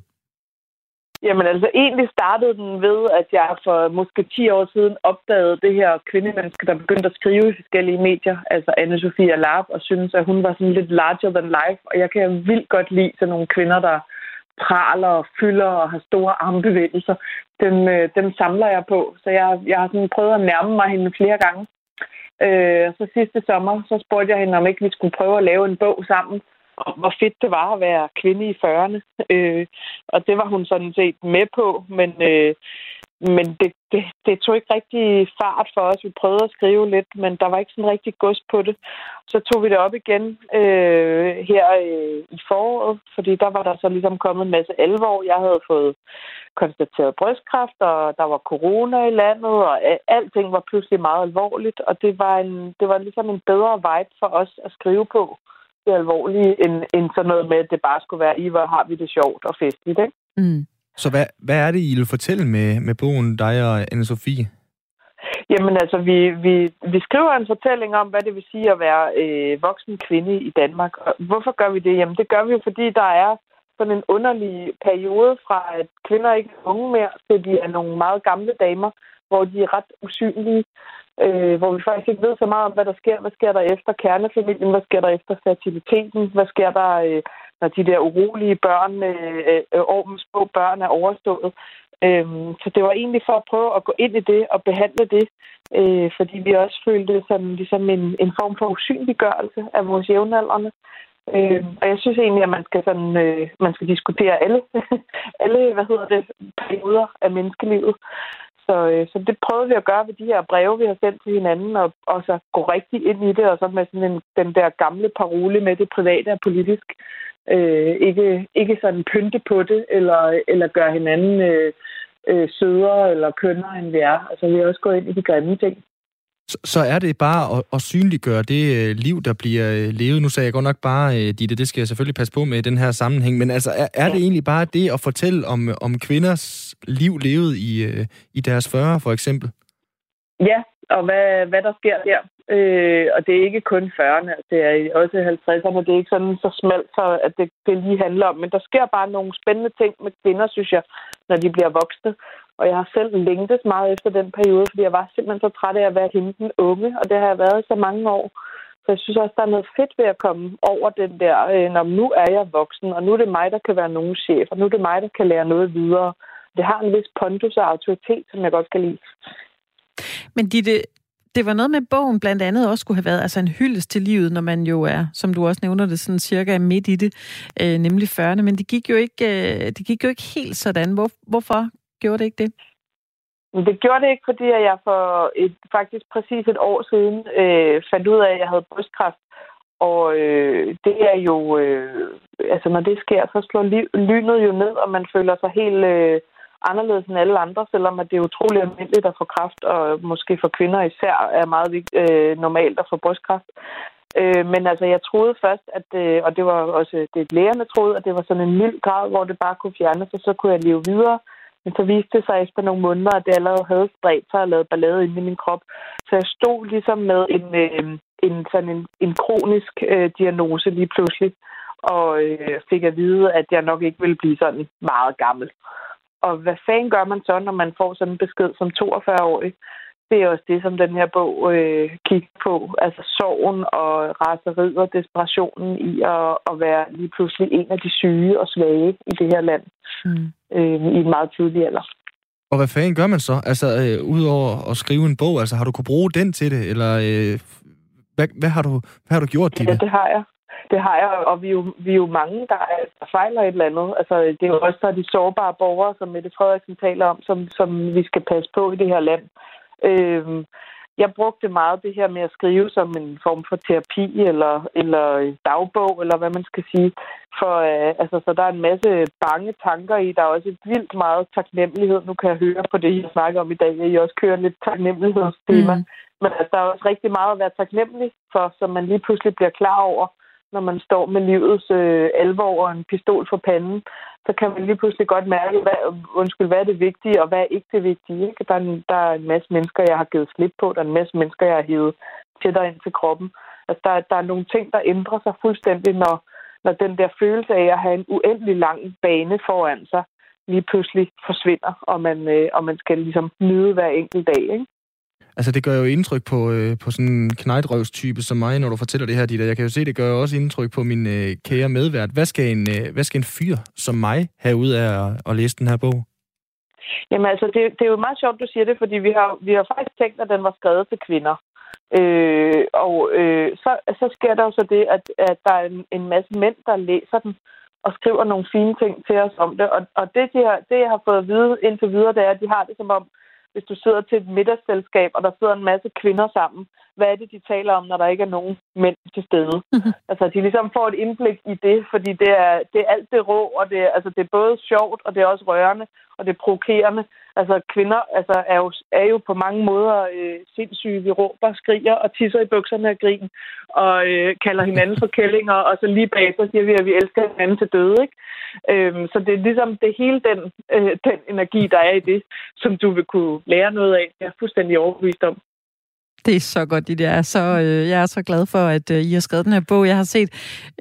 Jamen altså, egentlig startede den ved, at jeg for måske 10 år siden opdagede det her kvindemenneske, der begyndte at skrive i forskellige medier, altså Anne-Sophie Larp, og synes, at hun var sådan lidt larger than life. Og jeg kan vildt godt lide sådan nogle kvinder, der praler og fylder og har store armbevægelser. Dem, øh, dem samler jeg på, så jeg, jeg har sådan prøvet at nærme mig hende flere gange. Øh, så sidste sommer, så spurgte jeg hende, om ikke vi skulle prøve at lave en bog sammen, om hvor fedt det var at være kvinde i 40'erne. Øh, og det var hun sådan set med på, men, øh, men det, det, det tog ikke rigtig fart for os. Vi prøvede at skrive lidt, men der var ikke sådan rigtig gods på det. Så tog vi det op igen øh, her øh, i foråret, fordi der var der så ligesom kommet en masse alvor. Jeg havde fået konstateret brystkræft, og der var corona i landet, og alting var pludselig meget alvorligt, og det var, en, det var ligesom en bedre vibe for os at skrive på det alvorlige, end, end sådan noget med, at det bare skulle være i, hvor har vi det sjovt og festligt. Ikke? Mm. Så hvad, hvad er det, I vil fortælle med, med bogen, dig og Anne-Sophie? Jamen altså, vi, vi, vi skriver en fortælling om, hvad det vil sige at være øh, voksen kvinde i Danmark. Og hvorfor gør vi det? Jamen det gør vi jo, fordi der er sådan en underlig periode fra, at kvinder ikke er unge mere, til de er nogle meget gamle damer, hvor de er ret usynlige, øh, hvor vi faktisk ikke ved så meget om, hvad der sker. Hvad sker der efter kernefamilien? Hvad sker der efter fertiliteten? Hvad sker der, øh, når de der urolige børn, øh, øh, små børn er overstået? Øhm, så det var egentlig for at prøve at gå ind i det og behandle det, øh, fordi vi også følte det som ligesom en, en form for usynliggørelse af vores jævnaldrende. Øh, og jeg synes egentlig, at man skal, sådan, øh, man skal diskutere alle, (laughs) alle hvad hedder det, perioder af menneskelivet. Så, øh, så det prøvede vi at gøre ved de her breve, vi har sendt til hinanden, og, og så gå rigtig ind i det, og så med sådan en, den der gamle parole med det private og politisk. Øh, ikke, ikke sådan pynte på det, eller, eller gøre hinanden øh, øh, sødere eller kønnere, end vi er. Altså, vi har også gået ind i de grimme ting. Så, er det bare at, at synliggøre det øh, liv, der bliver øh, levet. Nu sagde jeg godt nok bare, øh, Ditte, det skal jeg selvfølgelig passe på med i den her sammenhæng, men altså, er, er det egentlig bare det at fortælle om, om kvinders liv levet i, i deres 40 for eksempel? Ja, og hvad, hvad der sker der. Øh, og det er ikke kun 40'erne, det er også 50'erne. Det er ikke sådan så smalt, så at det, det lige handler om. Men der sker bare nogle spændende ting med kvinder, synes jeg, når de bliver voksne. Og jeg har selv længtes meget efter den periode, fordi jeg var simpelthen så træt af at være hende den unge, og det har jeg været i så mange år. Så jeg synes også, der er noget fedt ved at komme over den der, øh, når nu er jeg voksen, og nu er det mig, der kan være nogen chef, og nu er det mig, der kan lære noget videre. Det har en vis pondus og autoritet, som jeg godt kan lide. Men Ditte, det var noget med bogen blandt andet også skulle have været altså en hyldest til livet, når man jo er, som du også nævner det, sådan cirka midt i det, øh, nemlig 40'erne. Men det gik jo ikke, øh, det gik jo ikke helt sådan. Hvor, hvorfor gjorde det ikke det? Det gjorde det ikke, fordi jeg for et, faktisk præcis et år siden øh, fandt ud af, at jeg havde brystkræft. Og øh, det er jo, øh, altså når det sker, så slår lynet jo ned, og man føler sig helt øh, anderledes end alle andre, selvom at det er utrolig almindeligt at få kræft, og måske for kvinder især er meget øh, normalt at få brystkræft. Øh, men altså, jeg troede først, at, øh, og det var også det lægerne troede, at det var sådan en mild grad, hvor det bare kunne fjernes, og så kunne jeg leve videre. Men så viste det sig efter nogle måneder, at det allerede havde spredt sig og lavet ballade inde i min krop. Så jeg stod ligesom med en, øh, en, sådan en, en kronisk øh, diagnose lige pludselig, og øh, fik at vide, at jeg nok ikke ville blive sådan meget gammel. Og hvad fanden gør man så, når man får sådan en besked som 42-årig? Det er også det, som den her bog øh, kigger på. Altså sorgen og raseriet og desperationen i at, at være lige pludselig en af de syge og svage i det her land mm. øh, i en meget tidlig alder. Og hvad fanden gør man så? Altså, øh, udover at skrive en bog, altså har du kunne bruge den til det? Eller øh, hvad, hvad, har du, hvad har du gjort, Dina? Ja, det har jeg. Det har jeg, og vi er jo, vi er jo mange, der, der fejler et eller andet. Altså, det er jo også der de sårbare borgere, som Mette Frederiksen taler om, som, som vi skal passe på i det her land. Øhm, jeg brugte meget det her med at skrive som en form for terapi eller, eller dagbog, eller hvad man skal sige. For øh, altså, så der er en masse bange tanker i. Der er også et vildt meget taknemmelighed. Nu kan jeg høre på det, jeg snakker om i dag, at I også kører lidt taknemmelighedstema. Mm. Men altså, der er også rigtig meget at være taknemmelig for, som man lige pludselig bliver klar over når man står med livets øh, alvor og en pistol for panden, så kan man lige pludselig godt mærke, hvad, undskyld, hvad er det vigtige, og hvad er ikke det vigtige. Ikke? Der, er en, der er en masse mennesker, jeg har givet slip på. Der er en masse mennesker, jeg har hivet tættere ind til kroppen. Altså, der, der er nogle ting, der ændrer sig fuldstændig, når, når den der følelse af at have en uendelig lang bane foran sig, lige pludselig forsvinder, og man, øh, og man skal ligesom nyde hver enkelt dag. Ikke? Altså, det gør jo indtryk på, øh, på sådan en knejtrøvstype som mig, når du fortæller det her, Dita. Jeg kan jo se, det gør jo også indtryk på min øh, kære medvært. Hvad skal, en, øh, hvad skal en fyr som mig have ud af at, at læse den her bog? Jamen altså, det, det er jo meget sjovt, du siger det, fordi vi har, vi har faktisk tænkt, at den var skrevet til kvinder. Øh, og øh, så, så sker der jo så det, at, at der er en, en masse mænd, der læser den og skriver nogle fine ting til os om det. Og, og det, de har, det, jeg har fået at vide indtil videre, det er, at de har det som om, hvis du sidder til et middagsselskab, og der sidder en masse kvinder sammen, hvad er det, de taler om, når der ikke er nogen mænd til stede. altså, de ligesom får et indblik i det, fordi det er, det er alt det rå, og det, er- altså, det er både sjovt, og det er også rørende, og det er provokerende. Altså, kvinder altså, er, jo, er jo på mange måder øh, sindssyge. Vi råber, skriger og tisser i bukserne af grin, og øh, kalder hinanden for kællinger, og så lige bagefter siger vi, at vi elsker hinanden til døde. Ikke? Øhm, så det er ligesom det er hele den, øh, den energi, der er i det, som du vil kunne lære noget af. Jeg er fuldstændig overbevist om. Det er så godt, det er så, øh, jeg er så glad for, at øh, I har skrevet den her bog. Jeg har set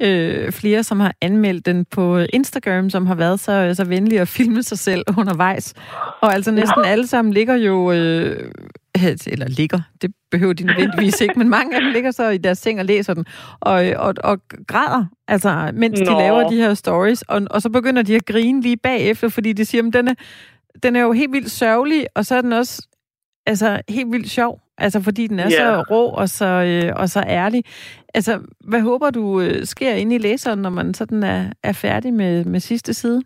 øh, flere, som har anmeldt den på Instagram, som har været så, så venlige at filme sig selv undervejs. Og altså næsten alle sammen ligger jo, øh, eller ligger, det behøver de nødvendigvis ikke, men mange af dem ligger så i deres seng og læser den, og, og, og græder, altså mens de Nå. laver de her stories, og, og så begynder de at grine lige bagefter, fordi de siger, at den er, den er jo helt vildt sørgelig, og så er den også altså, helt vildt sjov. Altså, fordi den er Ja. så rå og så, øh, og så ærlig. Altså, hvad håber du øh, sker inde i læseren, når man sådan er, er færdig med, med sidste side?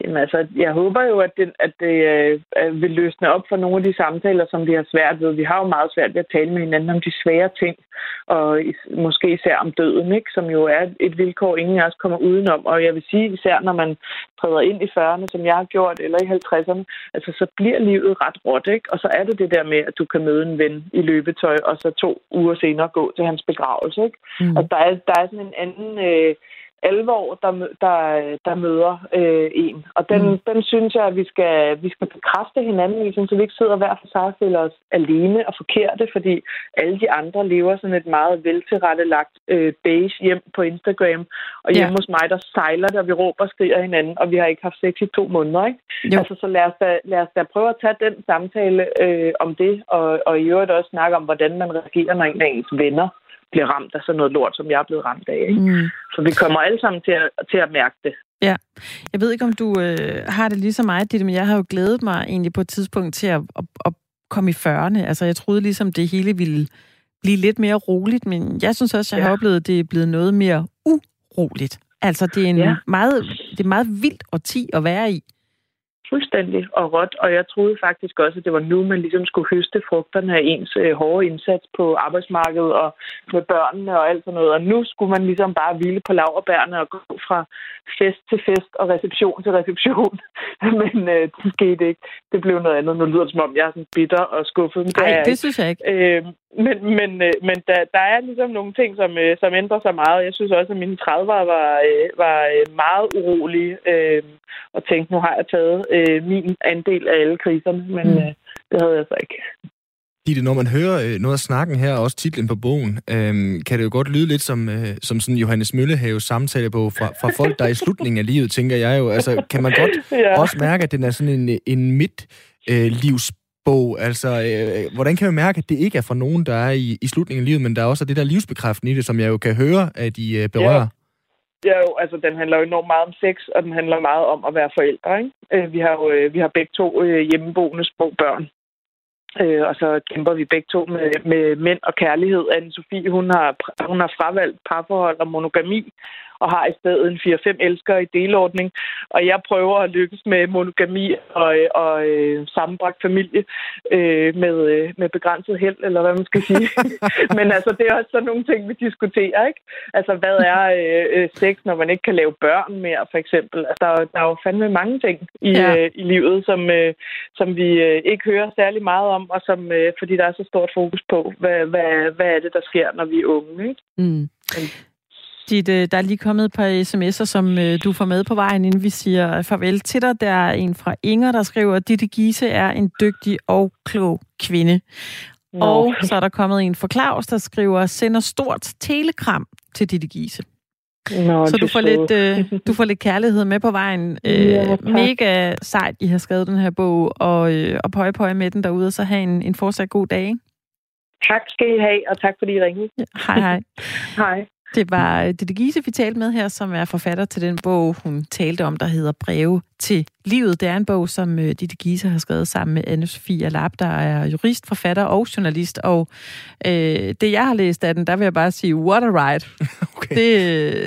Jamen altså, jeg håber jo, at det, at det øh, øh, vil løsne op for nogle af de samtaler, som vi har svært ved. Vi har jo meget svært ved at tale med hinanden om de svære ting, og is- måske især om døden, ikke? som jo er et vilkår, ingen af os kommer udenom. Og jeg vil sige, især når man træder ind i 40'erne, som jeg har gjort, eller i 50'erne, altså så bliver livet ret råt, ikke? Og så er det det der med, at du kan møde en ven i løbetøj, og så to uger senere gå til hans begravelse, ikke? Mm. Altså, der er, der er sådan en anden øh, alvor, der, der, der møder øh, en. Og den, Mm. den synes jeg, at vi skal, vi skal bekræfte hinanden i, så vi ikke sidder hver for sig og føler os alene og forkerte, fordi alle de andre lever sådan et meget veltilrettelagt øh, beige hjem på Instagram. Og Ja. hjemme hos mig, der sejler og vi råber og skriger hinanden, og vi har ikke haft sex i to måneder. Ikke? Jo. Altså, så lad os, da, lad os da prøve at tage den samtale øh, om det, og, og i øvrigt også snakke om, hvordan man reagerer, når en af ens venner bliver ramt af sådan noget lort, som jeg er blevet ramt af. Ikke? Mm. Så vi kommer alle sammen til at, til at mærke det. Jeg ved ikke, om du øh, har det ligesom mig, Ditte, men jeg har jo glædet mig egentlig på et tidspunkt til at, at, at komme i 40'erne. Altså, jeg troede ligesom, det hele ville blive lidt mere roligt, men jeg synes også, jeg ja. har Ja. oplevet, at det er blevet noget mere uroligt. Altså, det er en ja. Ja. meget, det er meget vildt årti at være i. Fuldstændig og råt, og jeg troede faktisk også, at det var nu, man ligesom skulle høste frugterne af ens øh, hårde indsats på arbejdsmarkedet og med børnene og alt sådan noget. Og nu skulle man ligesom bare hvile på laverbærene og gå fra fest til fest og reception til reception. (laughs) Men øh, det skete ikke. Det blev noget andet. Nu lyder det, som om jeg er sådan bitter og skuffet. Det Nej, det ikke. synes jeg ikke. Øh, men men, øh, men der, der er ligesom nogle ting, som, øh, som ændrer sig meget. Jeg synes også, at mine 30'ere var, øh, var øh, meget urolige øh, og tænkte, nu har jeg taget øh, min andel af alle kriserne, men Mm. øh, det havde jeg så ikke. Ditte, når man hører øh, noget af snakken her, og også titlen på bogen, øhm, kan det jo godt lyde lidt som, øh, som sådan Johannes Møllehaves samtalebog fra, fra folk, der er i slutningen af livet, tænker jeg jo. Altså, kan man godt (laughs) Ja. også mærke, at den er sådan en, en midt-livsbog? Altså, øh, hvordan kan man mærke, at det ikke er for nogen, der er i, i slutningen af livet, men der er også det der livsbekræftende i det, som jeg jo kan høre, at I øh, berører? Ja, jo, altså den handler jo enormt meget om sex, og den handler meget om at være forældre. Ikke? Øh, vi har jo øh, vi har begge to øh, hjemmeboende små børn. Øh, og så kæmper vi begge to med, med mænd og kærlighed. Anne-Sophie, hun har, hun har fravalgt parforhold og monogami, og har i stedet en 4-5 elskere i delordning. Og jeg prøver at lykkes med monogami og, og øh, sammenbragt familie øh, med, øh, med begrænset held, eller hvad man skal sige. (laughs) Men altså, det er også sådan nogle ting, vi diskuterer, ikke? Altså, hvad er øh, øh, sex, når man ikke kan lave børn mere, for eksempel? Altså, der, er der er jo fandme mange ting i, Ja. ja. øh, i livet, som, øh, som vi øh, ikke hører særlig meget om, og som, øh, fordi der er så stort fokus på, hvad, hvad, hvad er det, der sker, når vi er unge, ikke? Mm. Dit, øh, der er lige kommet et par sms'er, som øh, du får med på vejen, inden vi siger farvel til dig. Der er en fra Inger, der skriver, at Ditte Giese er en dygtig og klog kvinde. Nå. Og så er der kommet en fra Claus, der skriver, sender stort telekram til Ditte Giese. Nå, Så du får, lidt, øh, du (laughs) får lidt kærlighed med på vejen. Øh, Ja, mega sejt, I har skrevet den her bog, og, øh, og pøje pøje med den derude, og så have en, en fortsat god dag. ikke? Tak skal I have, og tak fordi I ringede. Ja, hej hej. (laughs) Hej. Det var øh, Ditte Giese, vi talte med her, som er forfatter til den bog, hun talte om, der hedder Breve til livet. Det er en bog, som øh, Ditte Giese har skrevet sammen med Anne-Sophie Lab, der er jurist, forfatter og journalist. Og øh, det, jeg har læst af den, der vil jeg bare sige, what a ride. (laughs) Okay. Det,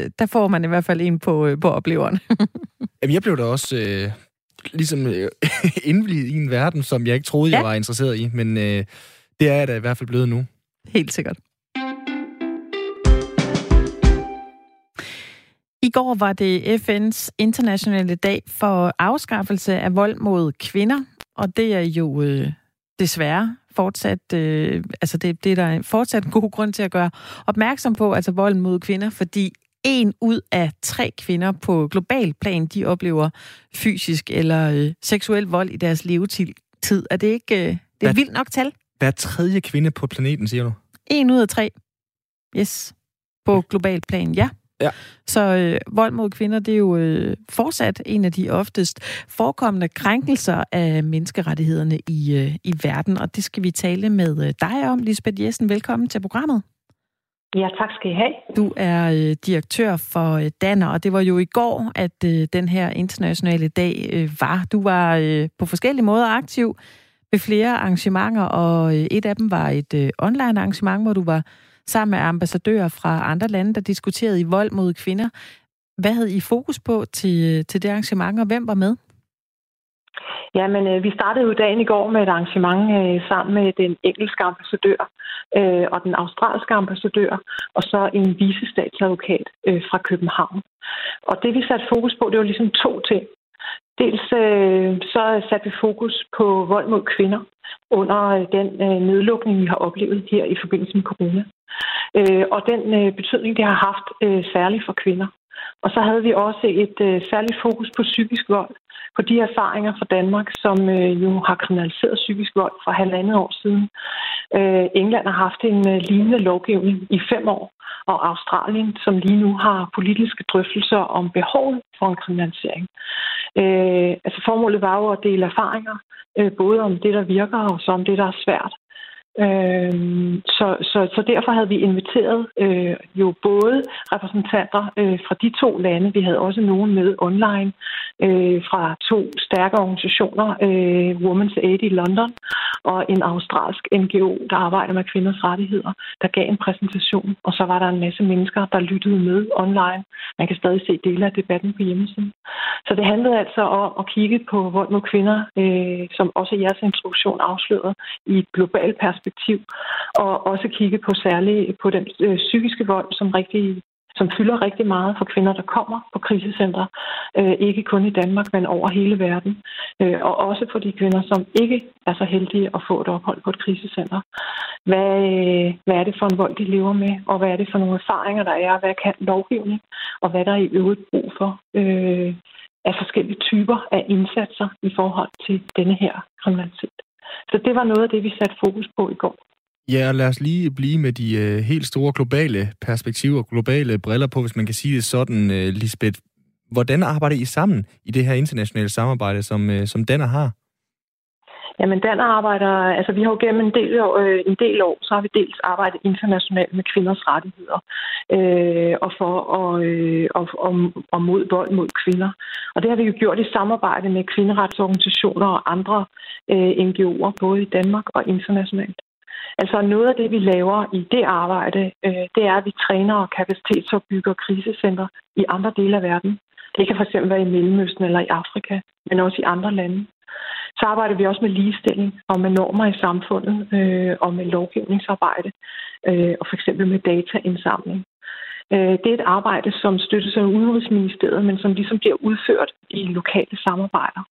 øh, der får man i hvert fald en på, på opleveren. (laughs) Jamen, jeg blev da også øh, ligesom øh, (laughs) indvidet i en verden, som jeg ikke troede, jeg Ja. var interesseret i, men øh, det er jeg da i hvert fald blevet nu. Helt sikkert. I går var det FN's internationale dag for afskaffelse af vold mod kvinder, og det er jo øh, desværre fortsat, øh, altså det, det er der fortsat en god grund til at gøre opmærksom på, altså vold mod kvinder, fordi en ud af tre kvinder på global plan, de oplever fysisk eller øh, seksuel vold i deres levetid. Er det ikke øh, det er Hvad? vildt nok tal? Hver tredje kvinde på planeten, siger du? En ud af tre. Yes. På global plan, ja. Ja. Så øh, vold mod kvinder, det er jo øh, fortsat en af de oftest forekommende krænkelser af menneskerettighederne i, øh, i verden, og det skal vi tale med øh, dig om. Lisbeth Jessen, velkommen til programmet. Ja, tak skal I have. Du er øh, direktør for øh, Danner, og det var jo i går, at øh, den her internationale dag øh, var. Du var øh, på forskellige måder aktiv ved flere arrangementer, og øh, et af dem var et øh, online arrangement, hvor du var sammen med ambassadører fra andre lande, der diskuterede i vold mod kvinder. Hvad havde I fokus på til, til det arrangement, og hvem var med? Jamen, øh, vi startede jo dagen i går med et arrangement øh, sammen med den engelske ambassadør øh, og den australske ambassadør, og så en visestatsadvokat øh, fra København. Og det, vi satte fokus på, det var ligesom to ting. Dels øh, så satte vi fokus på vold mod kvinder under øh, den øh, nedlukning, vi har oplevet her i forbindelse med corona. Øh, og den betydning, det har haft særligt for kvinder. Og så havde vi også et særligt fokus på psykisk vold, på de erfaringer fra Danmark, som jo har kriminaliseret psykisk vold for halvandet år siden. England har haft en lignende lovgivning i fem år, og Australien, som lige nu har politiske drøftelser om behovet for en kriminalisering. Øh, altså formålet var jo at dele erfaringer, øh, både om det, der virker, og så om det, der er svært. Øh, så, så, så derfor havde vi inviteret øh, jo både repræsentanter øh, fra de to lande, vi havde også nogen med online øh, fra to stærke organisationer, øh, Women's Aid i London og en australsk NGO, der arbejder med kvinders rettigheder, der gav en præsentation, og så var der en masse mennesker, der lyttede med online. Man kan stadig se dele af debatten på hjemmesiden. Så det handlede altså om at kigge på vold mod kvinder, øh, som også jeres introduktion afslørede, i et globalt perspektiv, og også kigge på særligt på den øh, psykiske vold, som rigtig som fylder rigtig meget for kvinder, der kommer på krisecenter. Øh, ikke kun i Danmark, men over hele verden. Øh, og også for de kvinder, som ikke er så heldige at få et ophold på et krisecenter. Hvad, øh, hvad er det for en vold, de lever med? Og hvad er det for nogle erfaringer, der er? Hvad kan lovgivning? Og hvad der er i øvrigt brug for øh, af forskellige typer af indsatser i forhold til denne her kriminalitet. Så det var noget af det, vi satte fokus på i går. Ja, og lad os lige blive med de øh, helt store globale perspektiver, globale briller på, hvis man kan sige det sådan, øh, Lisbeth. Hvordan arbejder I sammen i det her internationale samarbejde, som, øh, som Danner har? Jamen, Dan arbejder, altså vi har jo gennem en del, år, øh, en del år, så har vi dels arbejdet internationalt med kvinders rettigheder, øh, og for at, øh, og, og, og mod vold mod kvinder. Og det har vi jo gjort i samarbejde med kvinderetsorganisationer og andre øh, NGO'er, både i Danmark og internationalt. Altså noget af det, vi laver i det arbejde, øh, det er, at vi træner og kapacitetsopbygger krisecenter i andre dele af verden. Det kan fx være i Mellemøsten eller i Afrika, men også i andre lande. Så arbejder vi også med ligestilling og med normer i samfundet øh, og med lovgivningsarbejde øh, og for eksempel med dataindsamling. Øh, det er et arbejde, som støttes af Udenrigsministeriet, men som ligesom bliver udført i lokale samarbejder.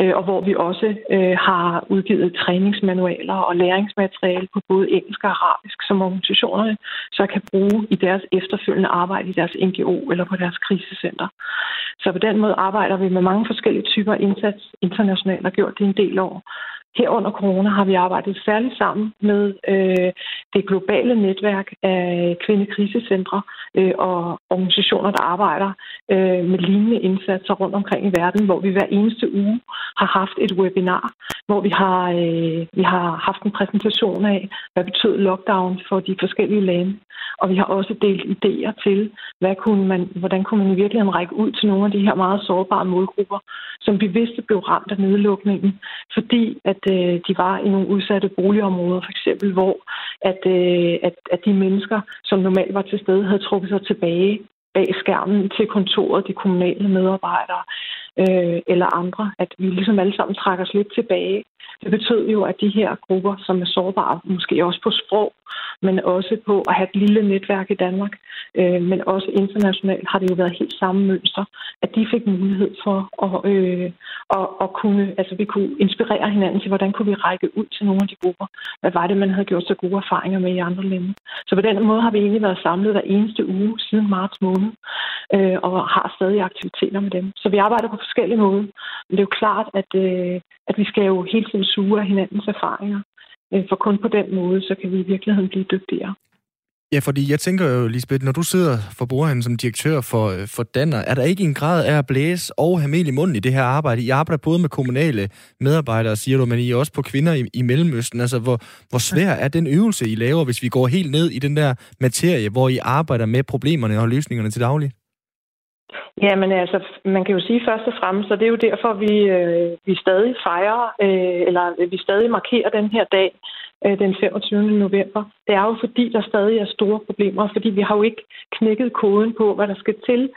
Øh, og hvor vi også øh, har udgivet træningsmanualer og læringsmateriale på både engelsk og arabisk, som organisationerne så kan bruge i deres efterfølgende arbejde i deres NGO eller på deres krisecenter. Så på den måde arbejder vi med mange forskellige typer indsats internationalt og gjort det en del år. Her under corona har vi arbejdet særligt sammen med øh, det globale netværk af kvindekrisecentre øh, og organisationer, der arbejder øh, med lignende indsatser rundt omkring i verden, hvor vi hver eneste uge har haft et webinar, hvor vi har, øh, vi har haft en præsentation af, hvad betød lockdown for de forskellige lande. Og vi har også delt idéer til, hvad kunne man, hvordan kunne man i virkeligheden række ud til nogle af de her meget sårbare målgrupper, som vi vidste blev ramt af nedlukningen, fordi at øh, de var i nogle udsatte boligområder, for eksempel, hvor at, øh, at, at de mennesker, som normalt var til stede, havde trukket sig tilbage bag skærmen til kontoret, de kommunale medarbejdere øh, eller andre, at vi ligesom alle sammen trækker os lidt tilbage, det betød jo, at de her grupper, som er sårbare, måske også på sprog, men også på at have et lille netværk i Danmark, øh, men også internationalt har det jo været helt samme mønster, at de fik mulighed for at, øh, at, at kunne, altså vi kunne inspirere hinanden til, hvordan kunne vi række ud til nogle af de grupper. Hvad var det, man havde gjort så gode erfaringer med i andre lande? Så på den måde har vi egentlig været samlet hver eneste uge siden marts måned, øh, og har stadig aktiviteter med dem. Så vi arbejder på forskellige måder. Men det er jo klart, at, øh, at vi skal jo hele tiden suge af hinandens erfaringer. Øh, for kun på den måde, så kan vi i virkeligheden blive dygtigere. Ja, fordi jeg tænker jo, Lisbeth, når du sidder for bordenden som direktør for, øh, for Danner, er der ikke en grad af at blæse og have mel i munden i det her arbejde? I arbejder både med kommunale medarbejdere, siger du, men I er også på kvinder i, i Mellemøsten. Altså, hvor, hvor svær er den øvelse, I laver, hvis vi går helt ned i den der materie, hvor I arbejder med problemerne og løsningerne til daglig? Ja, men altså, man kan jo sige først og fremmest, og det er jo derfor, vi, øh, vi stadig fejrer, øh, eller øh, vi stadig markerer den her dag, øh, den 25. november. Det er jo fordi, der stadig er store problemer, fordi vi har jo ikke knækket koden på, hvad der skal til,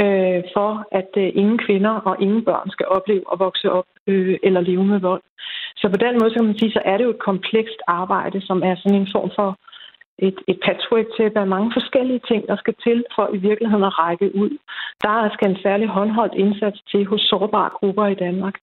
øh, for at øh, ingen kvinder og ingen børn skal opleve at vokse op øh, eller leve med vold. Så på den måde, så kan man sige, så er det jo et komplekst arbejde, som er sådan en form for et, et patchwork til, at mange forskellige ting, der skal til for i virkeligheden at række ud. Der skal en særlig håndholdt indsats til hos sårbare grupper i Danmark.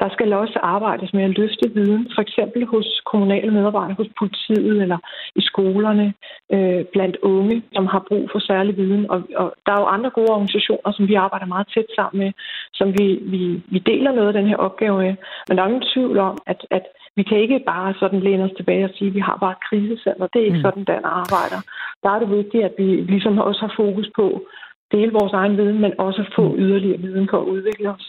Der skal også arbejdes med at løfte viden, for eksempel hos kommunale medarbejdere, hos politiet eller i skolerne, øh, blandt unge, som har brug for særlig viden. Og, og der er jo andre gode organisationer, som vi arbejder meget tæt sammen med, som vi, vi, vi deler noget af den her opgave med. Men der er ingen tvivl om, at, at vi kan ikke bare sådan læne os tilbage og sige, at vi har bare et krisecenter. Det er ikke mm. sådan, der arbejder. Der er det vigtigt, at vi ligesom også har fokus på dele vores egen viden, men også få mm. yderligere viden på at udvikle os.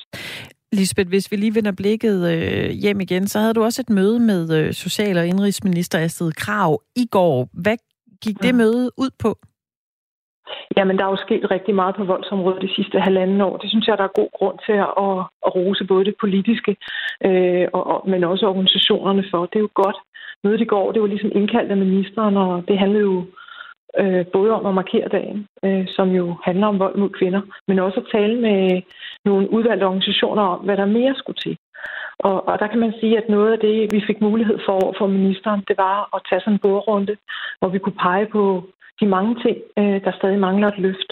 Lisbeth, hvis vi lige vender blikket øh, hjem igen, så havde du også et møde med øh, Social- og Indrigsminister Astrid Krav i går. Hvad gik det ja. møde ud på? Jamen, der er jo sket rigtig meget på voldsområdet de sidste halvanden år. Det synes jeg, der er god grund til at, at rose både det politiske, øh, og, og, men også organisationerne for. Det er jo godt. Mødet i går, det var ligesom indkaldt af ministeren, og det handlede jo øh, både om at markere dagen, øh, som jo handler om vold mod kvinder, men også at tale med nogle udvalgte organisationer om, hvad der mere skulle til. Og, og der kan man sige, at noget af det, vi fik mulighed for for ministeren, det var at tage sådan en bordrunde, hvor vi kunne pege på de mange ting, øh, der stadig mangler et løft.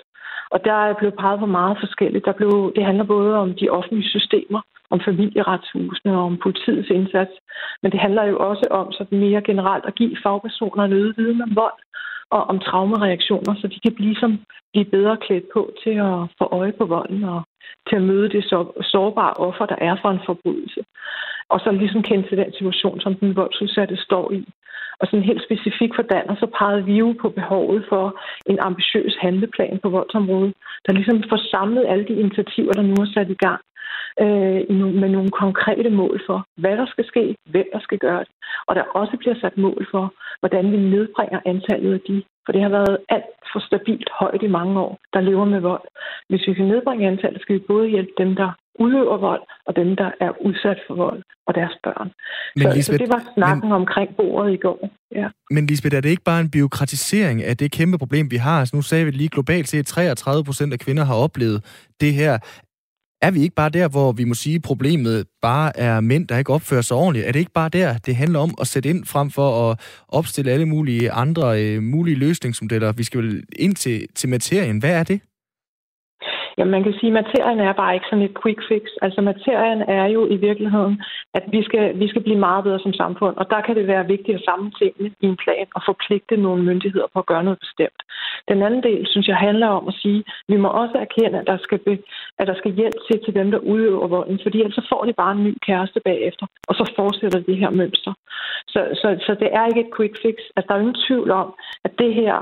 Og der er blevet peget på meget forskelligt. Der blev, det handler både om de offentlige systemer, om familieretshusene og om politiets indsats. Men det handler jo også om sådan mere generelt at give fagpersoner en øget viden om vold og om traumereaktioner, så de kan blive, som, blive bedre klædt på til at få øje på volden og til at møde det sårbare offer, der er for en forbrydelse. Og så ligesom kende til den situation, som den voldsudsatte står i. Og sådan helt specifikt for Danmark, så pegede vi jo på behovet for en ambitiøs handleplan på voldsområdet, der ligesom får samlet alle de initiativer, der nu er sat i gang øh, med nogle konkrete mål for, hvad der skal ske, hvem der skal gøre det, og der også bliver sat mål for, hvordan vi nedbringer antallet af de, for det har været alt for stabilt højt i mange år, der lever med vold. Hvis vi kan nedbringe antallet, skal vi både hjælpe dem, der udøver vold, og dem, der er udsat for vold, og deres børn. Men, så, Lisbeth, så det var snakken men, omkring bordet i går. Ja. Men Lisbeth, er det ikke bare en byråkratisering af det kæmpe problem, vi har? Altså, nu sagde vi lige globalt set, at 33 procent af kvinder har oplevet det her. Er vi ikke bare der, hvor vi må sige, at problemet bare er mænd, der ikke opfører sig ordentligt? Er det ikke bare der, det handler om at sætte ind frem for at opstille alle mulige andre øh, mulige løsningsmodeller? Vi skal vel ind til, til materien. Hvad er det? Jamen, man kan sige, at materien er bare ikke sådan et quick fix. Altså, materien er jo i virkeligheden, at vi skal, vi skal blive meget bedre som samfund, og der kan det være vigtigt at samle tingene i en plan og forpligte nogle myndigheder på at gøre noget bestemt. Den anden del, synes jeg, handler om at sige, at vi må også erkende, at der skal, be, at der skal hjælp til til dem, der udøver volden, fordi ellers så får de bare en ny kæreste bagefter, og så fortsætter de her mønster. Så, så, så det er ikke et quick fix. Altså, der er ingen tvivl om, at det her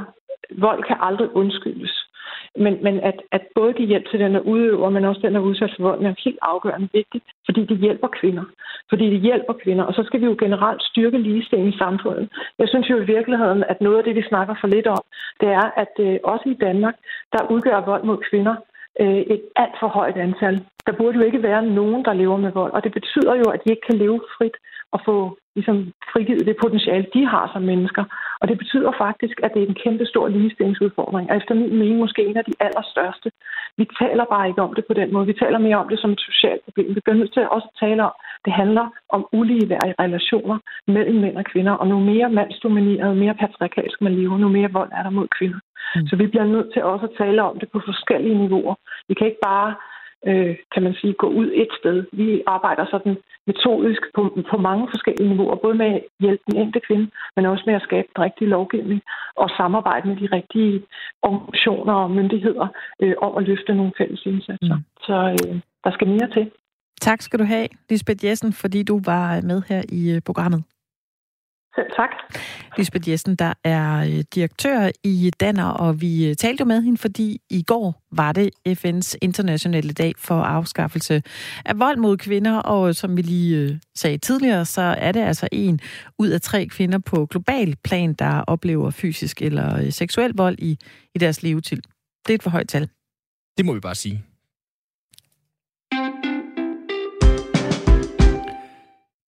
vold kan aldrig undskyldes. Men, men at, at både give hjælp til den, der udøver, men også den, der er udsat for vold, er helt afgørende vigtigt, fordi det hjælper kvinder. Fordi det hjælper kvinder. Og så skal vi jo generelt styrke ligestilling i samfundet. Jeg synes jo i virkeligheden, at noget af det, vi snakker for lidt om, det er, at øh, også i Danmark, der udgør vold mod kvinder øh, et alt for højt antal. Der burde jo ikke være nogen, der lever med vold. Og det betyder jo, at de ikke kan leve frit og få ligesom, frigivet det potentiale, de har som mennesker. Og det betyder faktisk, at det er en kæmpe stor ligestillingsudfordring, og efter min mening måske en af de allerstørste. Vi taler bare ikke om det på den måde. Vi taler mere om det som et socialt problem. Vi bliver nødt til at også tale om, det handler om uligeværdige relationer mellem mænd og kvinder, og nu mere mandsdomineret, mere patriarkalsk man lever, nu mere vold er der mod kvinder. Mm. Så vi bliver nødt til også at tale om det på forskellige niveauer. Vi kan ikke bare øh, kan man sige, gå ud et sted. Vi arbejder sådan metodisk på, på mange forskellige niveauer, både med at hjælpe den enkelte kvinde, men også med at skabe den rigtige lovgivning og samarbejde med de rigtige organisationer og myndigheder øh, om at løfte nogle fælles indsatser. Mm. Så øh, der skal mere til. Tak skal du have, Lisbeth Jessen, fordi du var med her i øh, programmet. Selv tak. Lisbeth Jessen, der er øh, direktør i Danner, og vi øh, talte jo med hende, fordi i går var det FN's internationale dag for afskaffelse af vold mod kvinder, og som vi lige sagde tidligere, så er det altså en ud af tre kvinder på global plan, der oplever fysisk eller seksuel vold i, i deres levetid. Det er et for højt tal. Det må vi bare sige.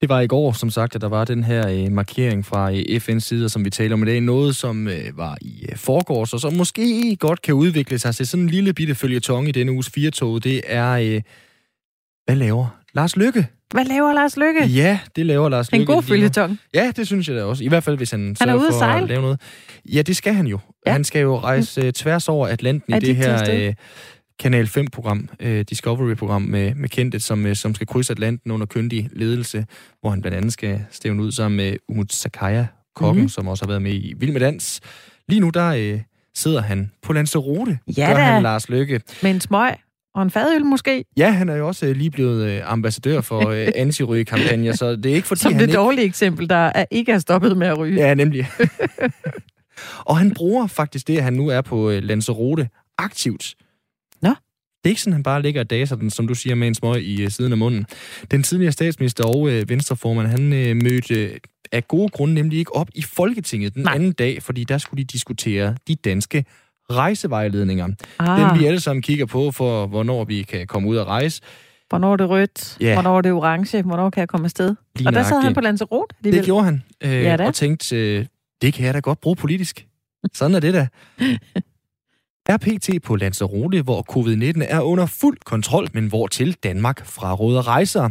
Det var i går, som sagt, at der var den her øh, markering fra øh, FN's side, som vi taler om i dag. Noget, som øh, var i øh, forgårs, og som måske godt kan udvikle sig til sådan en lille bitte følgetong i denne uges firetog. Det er, øh, hvad laver Lars Lykke? Hvad laver Lars Lykke? Ja, det laver Lars Lykke. En god følgetong. Ja, det synes jeg da også. I hvert fald, hvis han, han er ude for at lave noget. Ja, det skal han jo. Ja. Han skal jo rejse øh, tværs over Atlanten i det her... Øh, Kanal 5-program, øh, Discovery-program med, med Kendte, som, øh, som skal krydse Atlanten under kyndig ledelse, hvor han blandt andet skal stævne ud sammen med Umut Sakaya, kokken, mm-hmm. som også har været med i Vild med Dans. Lige nu, der øh, sidder han på Lanzarote, ja, gør da. han Lars Lykke. Med en smøg og en fadøl måske? Ja, han er jo også øh, lige blevet øh, ambassadør for øh, (laughs) anti-ryge-kampagner, så det er ikke fordi, Som han det ikke... dårlige eksempel, der er ikke er stoppet med at ryge. Ja, nemlig. (laughs) og han bruger faktisk det, at han nu er på øh, Lanzarote aktivt. Det er ikke sådan, han bare ligger og daser den, som du siger, med en smøg i uh, siden af munden. Den tidligere statsminister og uh, venstreformand, han uh, mødte uh, af gode grunde nemlig ikke op i Folketinget den Nej. anden dag, fordi der skulle de diskutere de danske rejsevejledninger. Ah. Dem vi alle sammen kigger på for, hvornår vi kan komme ud og rejse. Hvornår er det rødt? Ja. Hvornår er det orange? Hvornår kan jeg komme afsted? Lige og der sad han på Lanzarote. Det gjorde han, øh, Ja da. og tænkte, øh, det kan jeg da godt bruge politisk. Sådan er det da. (laughs) Er PT på Lanzarote, hvor covid-19 er under fuld kontrol, men hvor til Danmark fraråder rejser?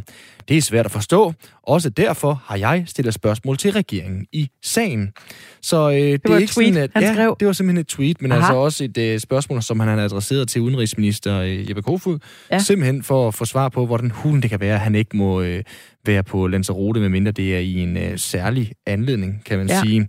Det er svært at forstå. Også derfor har jeg stillet spørgsmål til regeringen i sagen. Så øh, det, var er ikke tweet, sådan, at, han ja, skrev. det var simpelthen et tweet, men Aha. altså også et øh, spørgsmål, som han har adresseret til udenrigsminister øh, Jeppe Kofod. Ja. Simpelthen for at få svar på, hvordan hulen det kan være, at han ikke må øh, være på Lanzarote, medmindre det er i en øh, særlig anledning, kan man Ja. sige.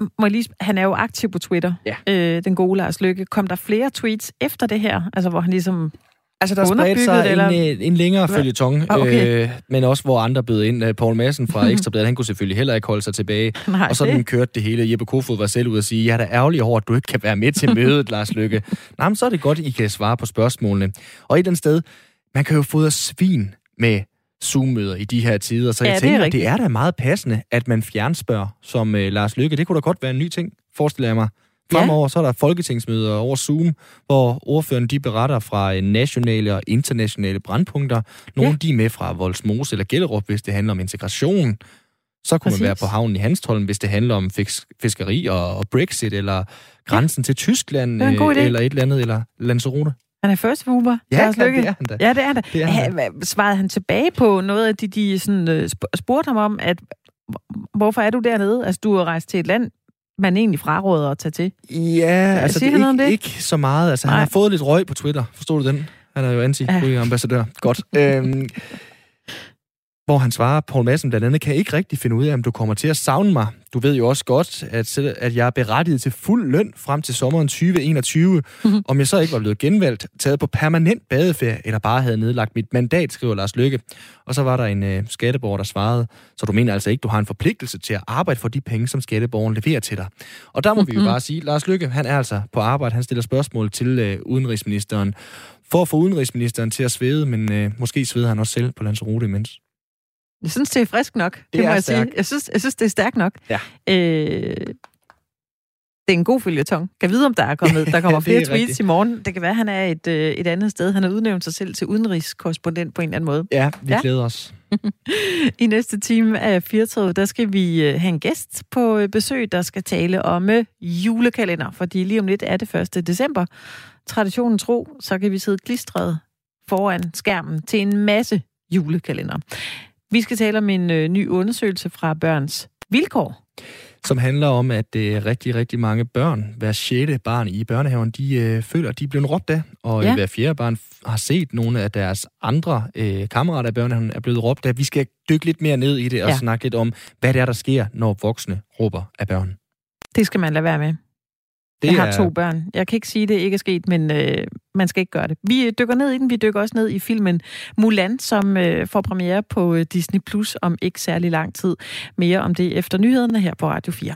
Må jeg lige, han er jo aktiv på Twitter, Ja. øh, den gode Lars Lykke. Kom der flere tweets efter det her? Altså, hvor han ligesom... Altså, der er spredt Underbygget, sig eller? en, øh, en længere følgetong, Ah, okay. øh, men også hvor andre bød ind. Øh, Poul Madsen fra (laughs) Ekstrabladet, han kunne selvfølgelig heller ikke holde sig tilbage. Nej, og sådan det- kørte det hele. Jeppe Kofod var selv ude at sige, jeg er da ærgerlig over, at du ikke kan være med til (laughs) mødet, Lars Lykke. Nej, men så er det godt, I kan svare på spørgsmålene. Og et eller andet sted, man kan jo fodre svin med Zoom-møder i de her tider, så Ja, jeg det er tænker, det er da meget passende, at man fjernspørger som øh, Lars Lykke. Det kunne da godt være en ny ting, forestiller jeg mig. Fremover så er der folketingsmøder over Zoom, hvor ordføreren de beretter fra øh, nationale og internationale brandpunkter. Nogle Ja. de er med fra Voldsmose eller Gellerup, hvis det handler om integration. Så kunne Præcis. man være på havnen i Hanstholm, hvis det handler om fisk, fiskeri og, og Brexit, eller grænsen til Tyskland, øh, eller et eller andet, eller Lanzarote. Han er first mover, Ja, Lars det Lykke. er han da. Ja, det er han da. Det er han Ha- hva- Svarede han tilbage på noget af de, de sådan, øh, sp- spurgte ham om, at hvor- hvorfor er du dernede? Altså, du er rejst til et land, man egentlig fraråder at tage til. Ja, altså det han er ikke, det? ikke så meget. Altså, han Nej. har fået lidt røg på Twitter. Forstod du den? Han er jo anti-ambassadør. Godt. Øhm, (laughs) hvor han svarer, Poul Madsen blandt andet, kan ikke rigtig finde ud af, om du kommer til at savne mig. Du ved jo også godt, at, at jeg er berettiget til fuld løn frem til sommeren 2021. Mhm. Om jeg så ikke var blevet genvalgt, taget på permanent badeferie, eller bare havde nedlagt mit mandat, skriver Lars Lykke. Og så var der en øh, skatteborger, der svarede, så du mener altså ikke, du har en forpligtelse til at arbejde for de penge, som skatteborgeren leverer til dig. Og der må vi jo bare sige, Lars Lykke, han er altså på arbejde, han stiller spørgsmål til øh, udenrigsministeren, for at få udenrigsministeren til at svede, men øh, måske sveder han også selv på Lanzarote imens. Jeg synes, det er frisk nok. Det, Det må jeg sige. stærkt. Jeg synes, jeg synes, det er stærkt nok. Ja. Øh, det er en god følgetong. Kan vide, om der er kommet, der kommer (laughs) flere er tweets rigtigt. i morgen. Det kan være, at han er et, øh, et andet sted. Han har udnævnt sig selv til udenrigskorrespondent på en eller anden måde. Ja, vi ja. glæder os. (laughs) I næste time af Firtoget, der skal vi øh, have en gæst på øh, besøg, der skal tale om øh, julekalender, fordi lige om lidt er det 1. december. Traditionen tro, så kan vi sidde klistret foran skærmen til en masse julekalender. Vi skal tale om en øh, ny undersøgelse fra Børns Vilkår. som handler om, at øh, rigtig, rigtig mange børn, hver sjette barn i børnehaven, de øh, føler, at de er blevet råbt af, og Ja. ja. hver fjerde barn har set nogle af deres andre øh, kammerater i børnehaven er blevet råbt af. Vi skal dykke lidt mere ned i det og ja. snakke lidt om, hvad det er, der sker, når voksne råber af børn. Det skal man lade være med. Det jeg har er- to børn. Jeg kan ikke sige, at det ikke er sket, men øh, man skal ikke gøre det. Vi dykker ned i den. Vi dykker også ned i filmen Mulan, som øh, får premiere på øh, Disney Plus om ikke særlig lang tid. Mere om det efter nyhederne her på Radio 4.